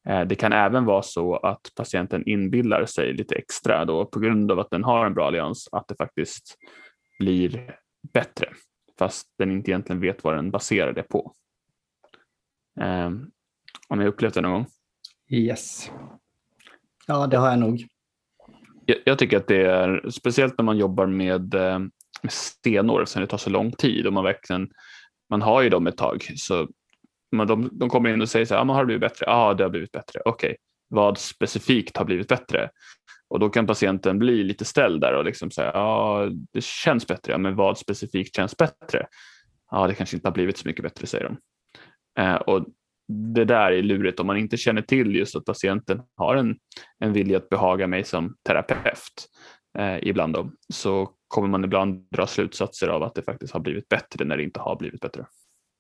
Eh, det kan även vara så att patienten inbillar sig lite extra då på grund av att den har en bra allians att det faktiskt blir bättre fast den inte egentligen vet vad den baserar det på. Um, har ni upplevt det någon gång? Yes. Ja, det har jag nog. Jag, jag tycker att det är speciellt när man jobbar med, eh, stenor eftersom det tar så lång tid och man verkligen man har ju dem ett tag så men de, de kommer in och säger så här, ah, har det blivit bättre? Ja, ah, det har blivit bättre. Okej, okay. vad specifikt har blivit bättre? Och då kan patienten bli lite ställd där och liksom säga, ja, det känns bättre, ja, men vad specifikt känns bättre? Ja, det kanske inte har blivit så mycket bättre, säger de. Eh, och det där är lurigt om man inte känner till just att patienten har en, en vilja att behaga mig som terapeut eh, ibland då, så kommer man ibland dra slutsatser av att det faktiskt har blivit bättre när det inte har blivit bättre.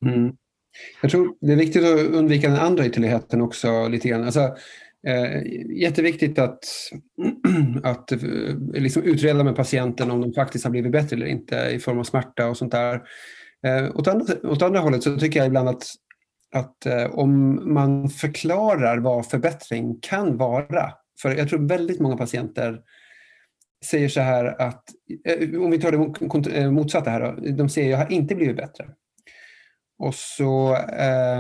Mm. Jag tror det är viktigt att undvika den andra ytterligheten också lite grann. Alltså, eh, jätteviktigt att, att eh, liksom utreda med patienten om de faktiskt har blivit bättre eller inte i form av smärta och sånt där. Eh, åt, andra, åt andra hållet så tycker jag ibland att, att eh, om man förklarar vad förbättring kan vara, för jag tror väldigt många patienter säger så här att, eh, om vi tar det eh, motsatta här då, de säger jag har inte blivit bättre. Och så,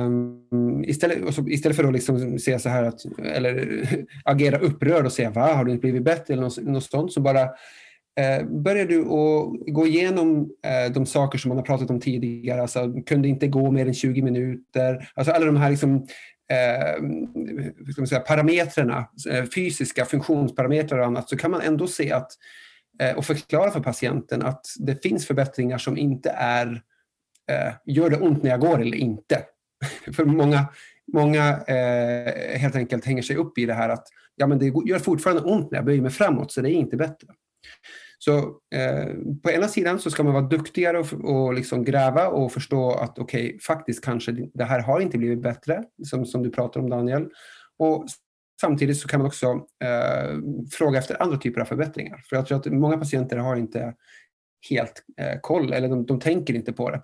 um, istället, och så, istället för att liksom säga så här att, eller agera upprörd och säga va, har du inte blivit bättre eller något, något sånt, så bara eh, börjar du att gå igenom eh, de saker som man har pratat om tidigare. Alltså, kunde inte gå mer än 20 minuter. Alltså alla de här liksom, eh, säga, parametrarna, eh, fysiska funktionsparametrar och annat, så kan man ändå se att eh, och förklara för patienten att det finns förbättringar som inte är eh, Eh, gör det ont när jag går eller inte. för många, många eh, helt enkelt hänger sig upp i det här att ja, men det gör fortfarande ont när jag böjer mig framåt, så det är inte bättre. Så eh, på ena sidan så ska man vara duktigare och, och liksom gräva och förstå att okej, okay, faktiskt kanske det här har inte blivit bättre, som, som du pratar om Daniel. Och samtidigt så kan man också eh, fråga efter andra typer av förbättringar. För jag tror att många patienter har inte helt eh, koll, eller de, de tänker inte på det.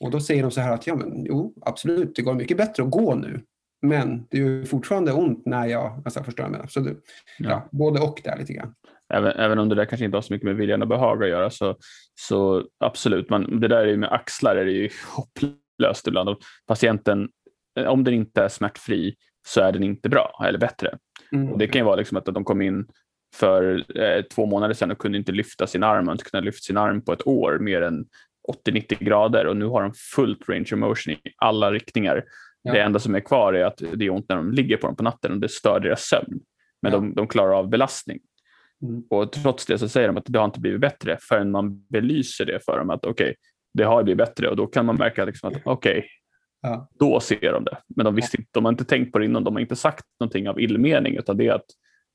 Och då säger de så här att ja, men, jo, absolut, det går mycket bättre att gå nu. Men det är fortfarande ont när jag, alltså förstår jag menar. Så det, ja. ja. både och där lite grann. Även, även om det där kanske inte har så mycket med viljan och behag att göra så, så absolut, man, det där är ju med axlar är det ju hopplöst ibland. Och patienten, eh, om den inte är smärtfri så är den inte bra eller bättre. Mm. Och det kan ju vara liksom att de kom in för eh, två månader sedan och kunde inte lyfta sin arm, och inte kunde lyfta sin arm på ett år mer än 80-90 grader och nu har de fullt range of motion i alla riktningar. Ja. Det enda som är kvar är att det är ont när de ligger på dem på natten och det stör deras sömn. Men ja. de, de klarar av belastning. Mm. Och trots det så säger de att det har inte blivit bättre förrän man belyser det för dem att okej, okay, det har blivit bättre och då kan man märka liksom att okej, okay, ja. då ser de det. Men de, visste inte, de har inte tänkt på det innan, de har inte sagt någonting av illmening utan det är att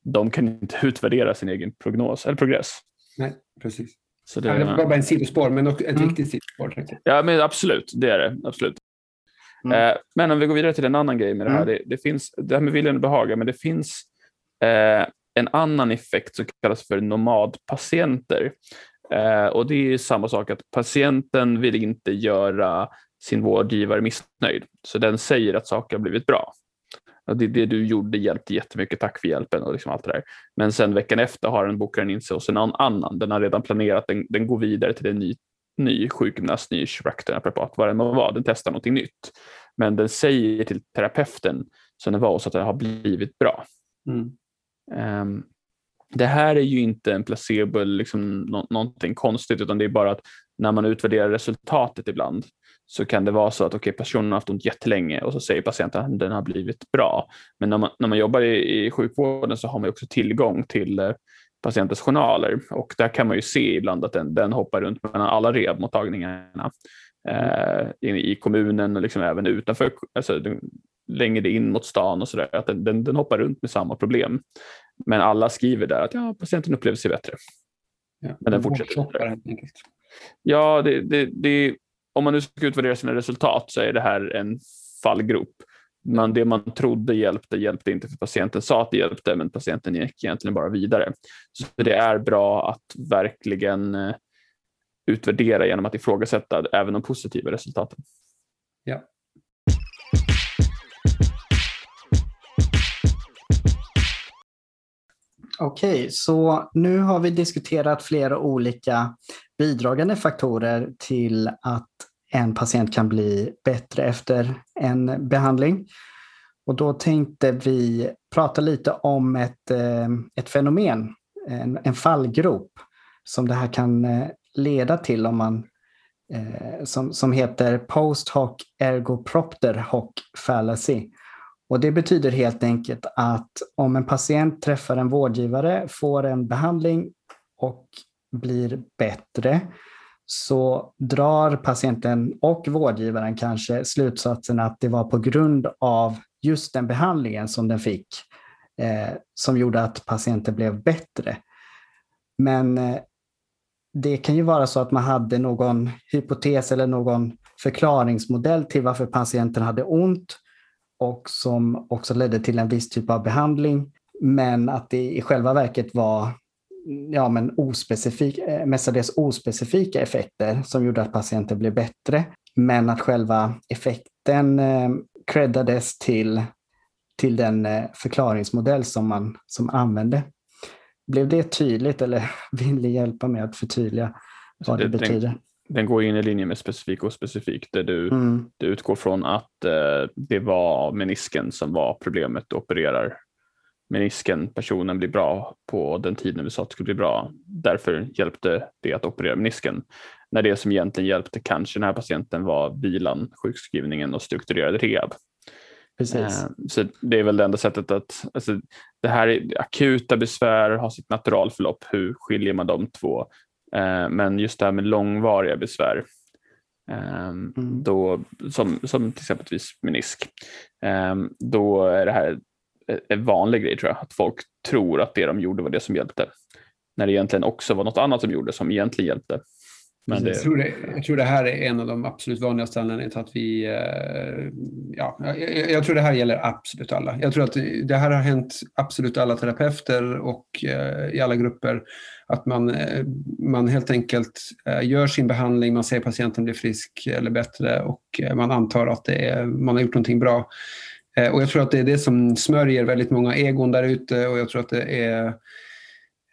de kan inte utvärdera sin egen prognos eller progress. Nej, precis. Så det, det var bara en sidospår, men ett mm. riktigt sidospår. Ja, men absolut, det är det. Absolut. Mm. Eh, men om vi går vidare till en annan grej med det här. Mm. Det, det, finns, det här med viljan och behaga, men det finns eh, en annan effekt som kallas för nomadpatienter. Eh, och det är samma sak att patienten vill inte göra sin vårdgivare missnöjd, så den säger att saker har blivit bra. Och det, det du gjorde hjälpte jättemycket, tack för hjälpen och liksom allt det där. Men sen veckan efter har den bokaren in sig hos en annan. Den har redan planerat, den, den går vidare till en ny, ny sjukgymnast, ny kiropraktornaprapat, vad det må vara. Den testar någonting nytt. Men den säger till terapeuten som den var hos att det har blivit bra. Mm. Um, det här är ju inte en placebo, liksom, nå någonting konstigt, utan det är bara att när man utvärderar resultatet ibland så kan det vara så att okay, personen har haft ont jättelänge och så säger patienten att den har blivit bra. Men när man, när man jobbar i, i sjukvården så har man också tillgång till eh, patientens journaler och där kan man ju se ibland att den, den hoppar runt mellan alla rehabiliteringarna eh, i, i, kommunen och liksom även utanför, alltså, längre in mot stan och så där, att den, den, den, hoppar runt med samma problem. Men alla skriver där att ja, patienten upplever sig bättre. Ja, Men den fortsätter. Ja, det, det, det, om man nu ska utvärdera sina resultat så är det här en fallgrop. Men det man trodde hjälpte hjälpte inte för patienten sa att det hjälpte men patienten gick egentligen bara vidare. Så det är bra att verkligen eh, utvärdera genom att ifrågasätta även de positiva resultaten. Ja. Okej, så nu har vi diskuterat flera olika bidragande faktorer till att en patient kan bli bättre efter en behandling. Och då tänkte vi prata lite om ett, eh, ett fenomen, en, en fallgrop som det här kan eh, leda till om man eh, som, som heter post hoc ergopropter hoc fallacy. Och det betyder helt enkelt att om en patient träffar en vårdgivare, får en behandling och blir bättre, så drar patienten och vårdgivaren kanske slutsatsen att det var på grund av just den behandlingen som den fick eh, som gjorde att patienten blev bättre. Men eh, det kan ju vara så att man hade någon hypotes eller någon förklaringsmodell till varför patienten hade ont och som också ledde till en viss typ av behandling. Men att det i själva verket var ja, men ospecifik, eh, mestadels ospecifika effekter som gjorde att patienten blev bättre. Men att själva effekten eh, creddades till, till den eh, förklaringsmodell som man som använde. Blev det tydligt eller vill ni hjälpa mig att förtydliga vad det, det betyder? Den, den, går in i linje med specifik och specifik där du, mm. du utgår från att eh, det var menisken som var problemet och opererar menisken personen blir bra på den tiden vi sa att det skulle bli bra. Därför hjälpte det att operera menisken. När det som egentligen hjälpte kanske den här patienten var vilan, sjukskrivningen och strukturerad rehab. Precis. Så det är väl det enda sättet att, alltså, det här är akuta besvär har sitt naturalförlopp, hur skiljer man de två? Men just det här med långvariga besvär, mm. då, som, som till exempel menisk, då är det här en vanlig grej tror jag, att folk tror att det de gjorde var det som hjälpte. När det egentligen också var något annat som gjorde som egentligen hjälpte. Men det... jag, tror det, jag tror det här är en av de absolut vanligaste anledningarna till att vi... Eh, ja, jag, jag, tror det här gäller absolut alla. Jag tror att det här har hänt absolut alla terapeuter och eh, i alla grupper. Att man, eh, man helt enkelt gör sin behandling, man ser patienten blir frisk eller bättre och man antar att det är, man har gjort någonting bra. Och jag tror att det är det som smörjer väldigt många egon där ute och jag tror att det är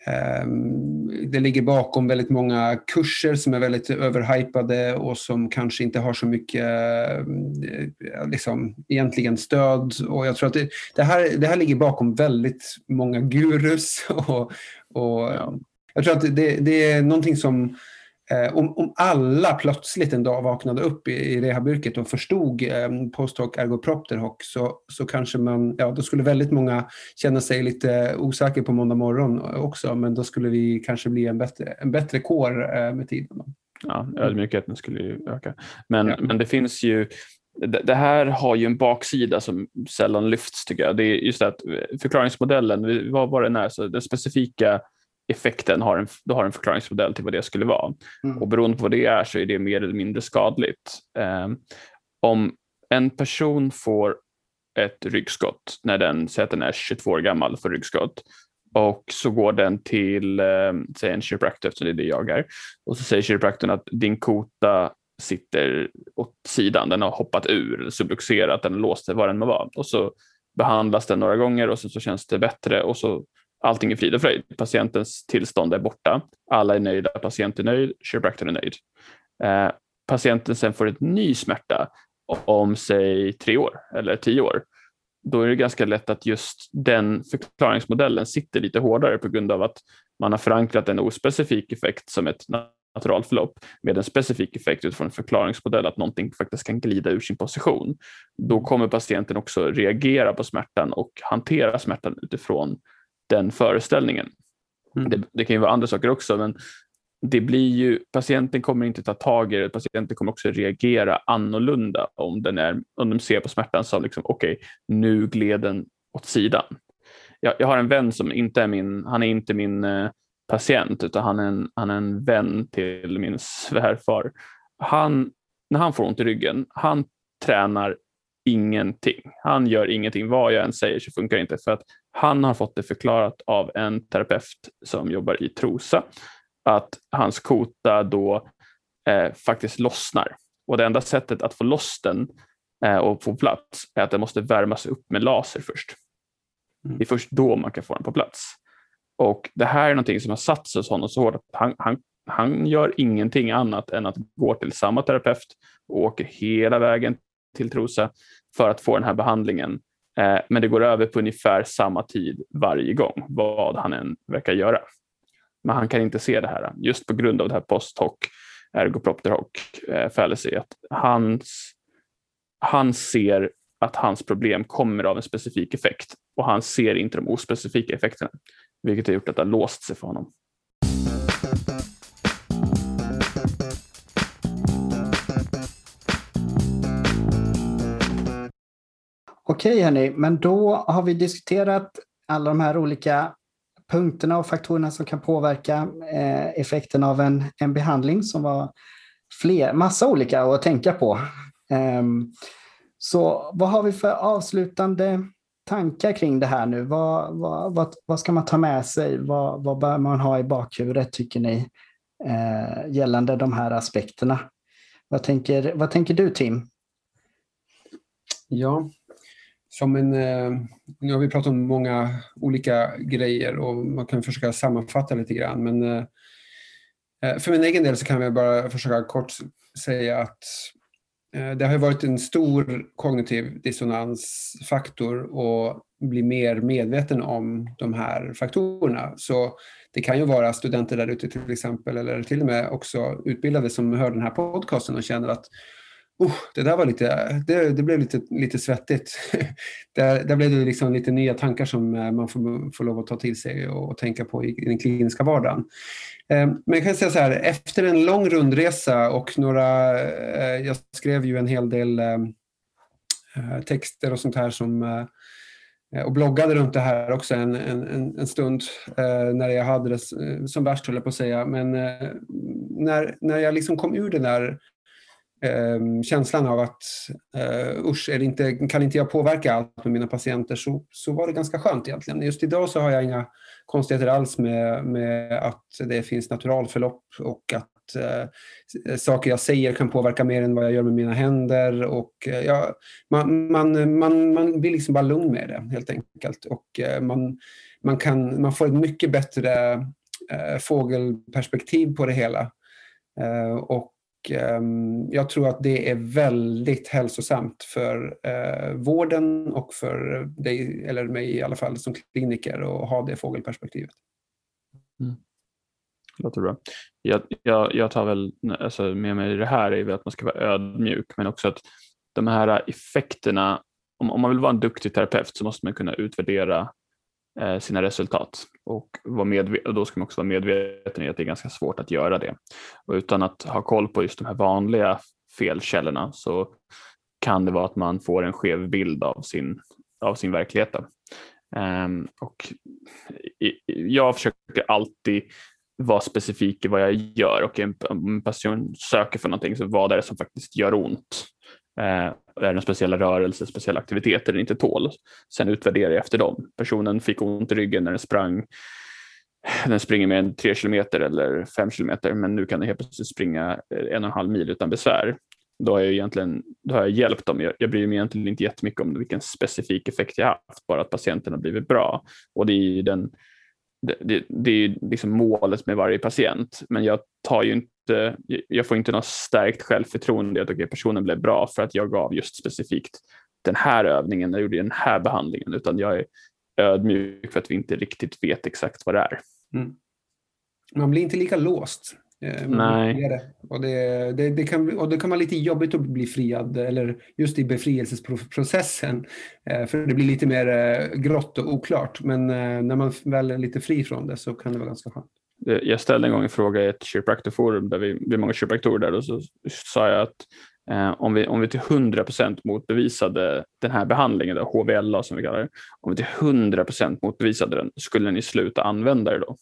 Ehm, det ligger bakom väldigt många kurser som är väldigt överhypade och som kanske inte har så mycket eh, liksom, egentligen stöd. Och jag tror att det, det, här, det här ligger bakom väldigt många gurus. Och, och ja. Jag tror att det, det är någonting som Eh, om, om alla plötsligt en dag vaknade upp i, i rehabyrket och förstod eh, posthoc ergopropter hoc så, så kanske man, ja då skulle väldigt många känna sig lite osäkra på måndag morgon också men då skulle vi kanske bli en bättre, en bättre kår eh, med tiden. Ja, ödmjukheten skulle ju öka. Men, ja. men det finns ju det här har ju en baksida som sällan lyfts tycker jag. Det är just det att förklaringsmodellen, vad var den är, så den specifika effekten har en, du har en förklaringsmodell till vad det skulle vara. Mm. Och beroende på vad det är så är det mer eller mindre skadligt. Um, om en person får ett ryggskott när den, säger att den är 22 år gammal, får ryggskott och så går den till eh, säg en kiropraktor, eftersom det är det jag är, och så säger kiropraktorn att din kota sitter åt sidan, den har hoppat ur, subluxerat, den låst sig, vad den må vara. Och så behandlas den några gånger och så, så känns det bättre och så allting är frid och fröjd. Patientens tillstånd är borta. Alla är nöjda, patienten är nöjd, kiropraktorn är nöjd. Eh, patienten sen får ett ny smärta om säg tre år eller tio år. Då är det ganska lätt att just den förklaringsmodellen sitter lite hårdare på grund av att man har förankrat en ospecifik effekt som ett naturalförlopp med en specifik effekt utifrån en förklaringsmodell att någonting faktiskt kan glida ur sin position. Då kommer patienten också reagera på smärtan och hantera smärtan utifrån den föreställningen. Mm. Det, det, kan ju vara andra saker också, men det blir ju, patienten kommer inte ta tag i det, patienten kommer också reagera annorlunda om, den är, om de ser på smärtan som liksom, okej, okay, nu gled den åt sidan. Jag, jag, har en vän som inte är min, han är inte min eh, patient, utan han är, en, han är en vän till min svärfar. Han, när han får ont i ryggen, han tränar ingenting. Han gör ingenting. Vad jag än säger så funkar det inte för att han har fått det förklarat av en terapeut som jobbar i Trosa att hans kota då eh, faktiskt lossnar. Och det enda sättet att få loss den eh, och få plats är att den måste värmas upp med laser först. Mm. Det är först då man kan få den på plats. Och det här är någonting som har satt sig hos honom så hårt att han, han, han gör ingenting annat än att gå till samma terapeut och åker hela vägen till Trosa för att få den här behandlingen. Eh, men det går över på ungefär samma tid varje gång, vad han än verkar göra. Men han kan inte se det här, just på grund av det här post hoc, ergopropter hoc eh, fallacy, att hans, han ser att hans problem kommer av en specifik effekt och han ser inte de ospecifika effekterna, vilket har gjort att det har låst sig för honom. Okej hörni, men då har vi diskuterat alla de här olika punkterna och faktorerna som kan påverka eh, effekten av en, en behandling som var fler, massa olika att tänka på. Um, så vad har vi för avslutande tankar kring det här nu? Vad, vad, vad, vad ska man ta med sig? Vad, vad bör man ha i bakhuvudet tycker ni eh, gällande de här aspekterna? Vad tänker, vad tänker du Tim? Ja, som en, eh, nu har vi pratat om många olika grejer och man kan försöka sammanfatta lite grann. Men eh, eh, för min egen del så kan jag bara försöka kort säga att det har varit en stor kognitiv dissonansfaktor att bli mer medveten om de här faktorerna. Så det kan ju vara studenter där ute till exempel, eller till och med också utbildade som hör den här podcasten och känner att Oh, det där var lite, det, det blev lite, lite svettigt. där, där blev det liksom lite nya tankar som eh, man får, får lov att ta till sig och, och tänka på i, i den kliniska vardagen. Eh, men jag kan säga så här, efter en lång rundresa och några, eh, jag skrev ju en hel del eh, eh texter och sånt här som eh, och bloggade runt det här också en, en, en stund eh, när jag hade det som värst, höll jag på att säga. Men när, när jag liksom kom ur den där eh, känslan av att eh, usch, är inte, kan inte jag påverka allt med mina patienter så, så var det ganska skönt egentligen. Just idag så har jag inga konstigheter alls med, med att det finns naturalförlopp och att eh, saker jag säger kan påverka mer än vad jag gör med mina händer. Och, eh, ja, man, man, man, man blir liksom bara lugn med det helt enkelt. Och, eh, man, man, kan, man får ett mycket bättre eh, fågelperspektiv på det hela. Eh, och jag tror att det är väldigt hälsosamt för eh, vården och för dig, eller mig i alla fall som kliniker, att ha det fågelperspektivet. Mm. Låter bra. Jag, jag, jag tar väl alltså, med mig det här är att man ska vara ödmjuk men också att de här effekterna, om, om man vill vara en duktig terapeut så måste man kunna utvärdera Eh, sina resultat. Och, och då ska man också vara medveten i att det är ganska svårt att göra det. Och utan att ha koll på just de här vanliga felkällorna så kan det vara att man får en skev bild av sin, av sin verklighet. Um, och jag försöker alltid vara specifik i vad jag gör och om en person söker för någonting så vad är det som faktiskt gör ont? Eh, är det några speciella rörelser, speciella aktiviteter den inte tål. Sen utvärderar jag efter dem. Personen fick ont i ryggen när den sprang. Den springer mer än 3 kilometer eller 5 kilometer men nu kan den helt plötsligt springa eh, en och en halv mil utan besvär. Då har jag, egentligen, då har jag hjälpt dem. Jag, jag bryr mig egentligen inte jättemycket om vilken specifik effekt jag haft, bara att patienten har blivit bra. Och det är den det, det, det är liksom målet med varje patient, men jag tar ju inte, jag får inte något stärkt självförtroende att okay, personen blev bra för att jag gav just specifikt den här övningen, jag gjorde den här behandlingen, utan jag är ödmjuk för att vi inte riktigt vet exakt vad det är. Mm. Man blir inte lika låst Eh, Nej. Och det, det, det, kan, och det kan vara lite jobbigt att bli friad, eller just i befrielsesprocessen. Eh, för det blir lite mer eh, grått och oklart. Men när man väl är lite fri från det så kan det vara ganska skönt. Jag ställde en gång en fråga i ett kiropraktorforum där vi, vi är många kiropraktorer där och så sa jag att eh, om, vi, om vi till 100 procent motbevisade den här behandlingen, då, HVLA som vi kallar det, om vi till 100 procent motbevisade den, skulle ni sluta använda det då?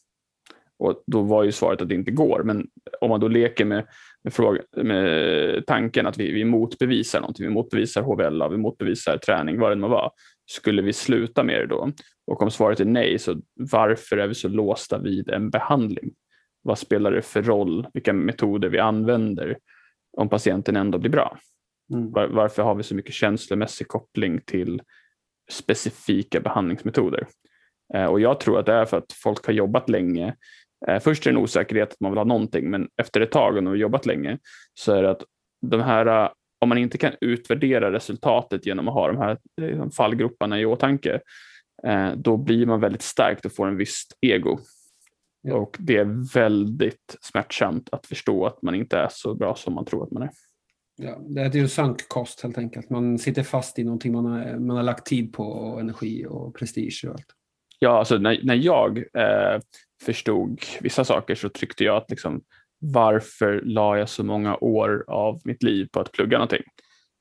Och då var ju svaret att det inte går. Men om man då leker med, med, fråga, med tanken att vi, vi motbevisar någonting, vi motbevisar HVLA, vi motbevisar träning, vad det må vara. Skulle vi sluta med det då? Och om svaret är nej, så varför är vi så låsta vid en behandling? Vad spelar det för roll vilka metoder vi använder om patienten ändå blir bra? Mm. Var, varför har vi så mycket känslomässig koppling till specifika behandlingsmetoder? Eh, och jag tror att det är för att folk har jobbat länge först är det en osäkerhet att man vill ha någonting, men efter ett tag och när vi jobbat länge så är det att de här, eh, om man inte kan utvärdera resultatet genom att ha de här liksom, fallgroparna i åtanke, eh, då blir man väldigt starkt och får en visst ego. Ja. Och det är väldigt smärtsamt att förstå att man inte är så bra som man tror att man är. Ja, det är ju sunk helt enkelt. Man sitter fast i någonting man har, man har lagt tid på, och energi och prestige och allt. Ja, alltså när, när jag eh, förstod vissa saker så tyckte jag att liksom, varför la jag så många år av mitt liv på att plugga någonting?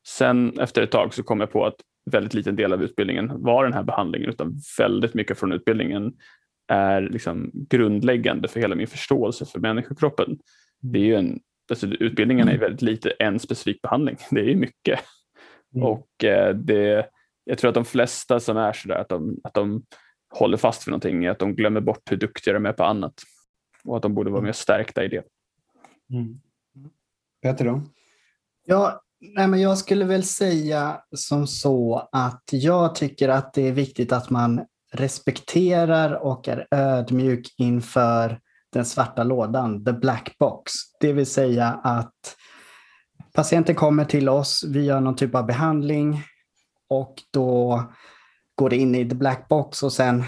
Sen efter ett tag så kom jag på att väldigt liten del av utbildningen var den här behandlingen utan väldigt mycket från utbildningen är liksom grundläggande för hela min förståelse för människokroppen. Det är ju en, alltså utbildningen är väldigt lite en specifik behandling, det är mycket. Mm. Och eh, det, jag tror att de flesta som är sådär att de, att de håller fast vid någonting att de glömmer bort hur duktiga de är på annat och att de borde vara mer stärkta i det. Mm. Peter då? Ja, nej men jag skulle väl säga som så att jag tycker att det är viktigt att man respekterar och är ödmjuk inför den svarta lådan, the black box. Det vill säga att patienten kommer till oss, vi gör någon typ av behandling och då går in i the black box och sen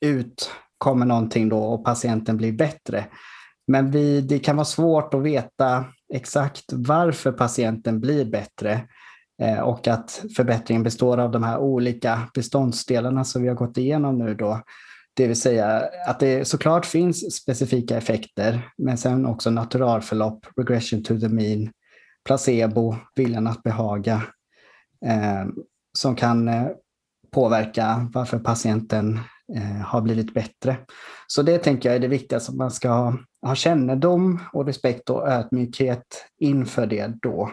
ut kommer någonting då och patienten blir bättre. Men vi, det kan vara svårt att veta exakt varför patienten blir bättre eh, och att förbättringen består av de här olika beståndsdelarna som vi har gått igenom nu då. Det vill säga att det såklart finns specifika effekter, men sen också naturalförlopp, regression to the mean, placebo, viljan att behaga, eh, som kan eh, påverka varför patienten eh, har blivit bättre. Så det tänker jag är det viktigaste, att man ska ha, ha kännedom och respekt och ödmjukhet inför det då.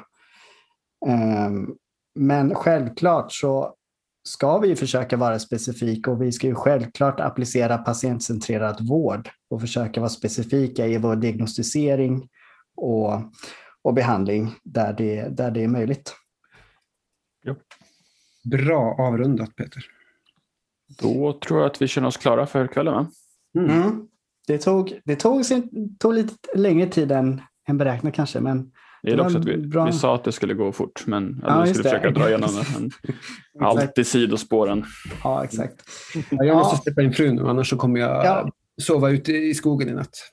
Ehm, men självklart så ska vi försöka vara specifika och vi ska ju självklart applicera patientcentrerad vård och försöka vara specifika i vår diagnostisering och, och behandling där det, där det är möjligt. Jo. Bra avrundat Peter. Då tror jag att vi känner oss klara för kvällen. Va? Mm. Mm. Det, tog, det tog, tog lite längre tid än, än beräknat kanske, men det är också att vi, vi sa att det skulle gå fort, men ja, vi skulle försöka det. dra igenom det. Allt i sidospåren. Ja, exakt. Ja, jag måste släppa in frun nu, annars så kommer jag ja. sova ute i skogen i natt.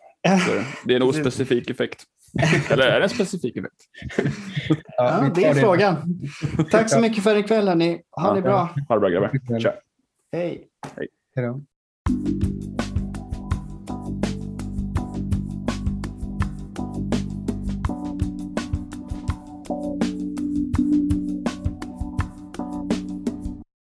det är en ospecifik effekt. Eller är det en specifik effekt? Ja, det är det. frågan. Tack så mycket för ikväll, hörni. Ha det bra. Ha det bra, grabbar. Tja. Hej. Hej. Hej då.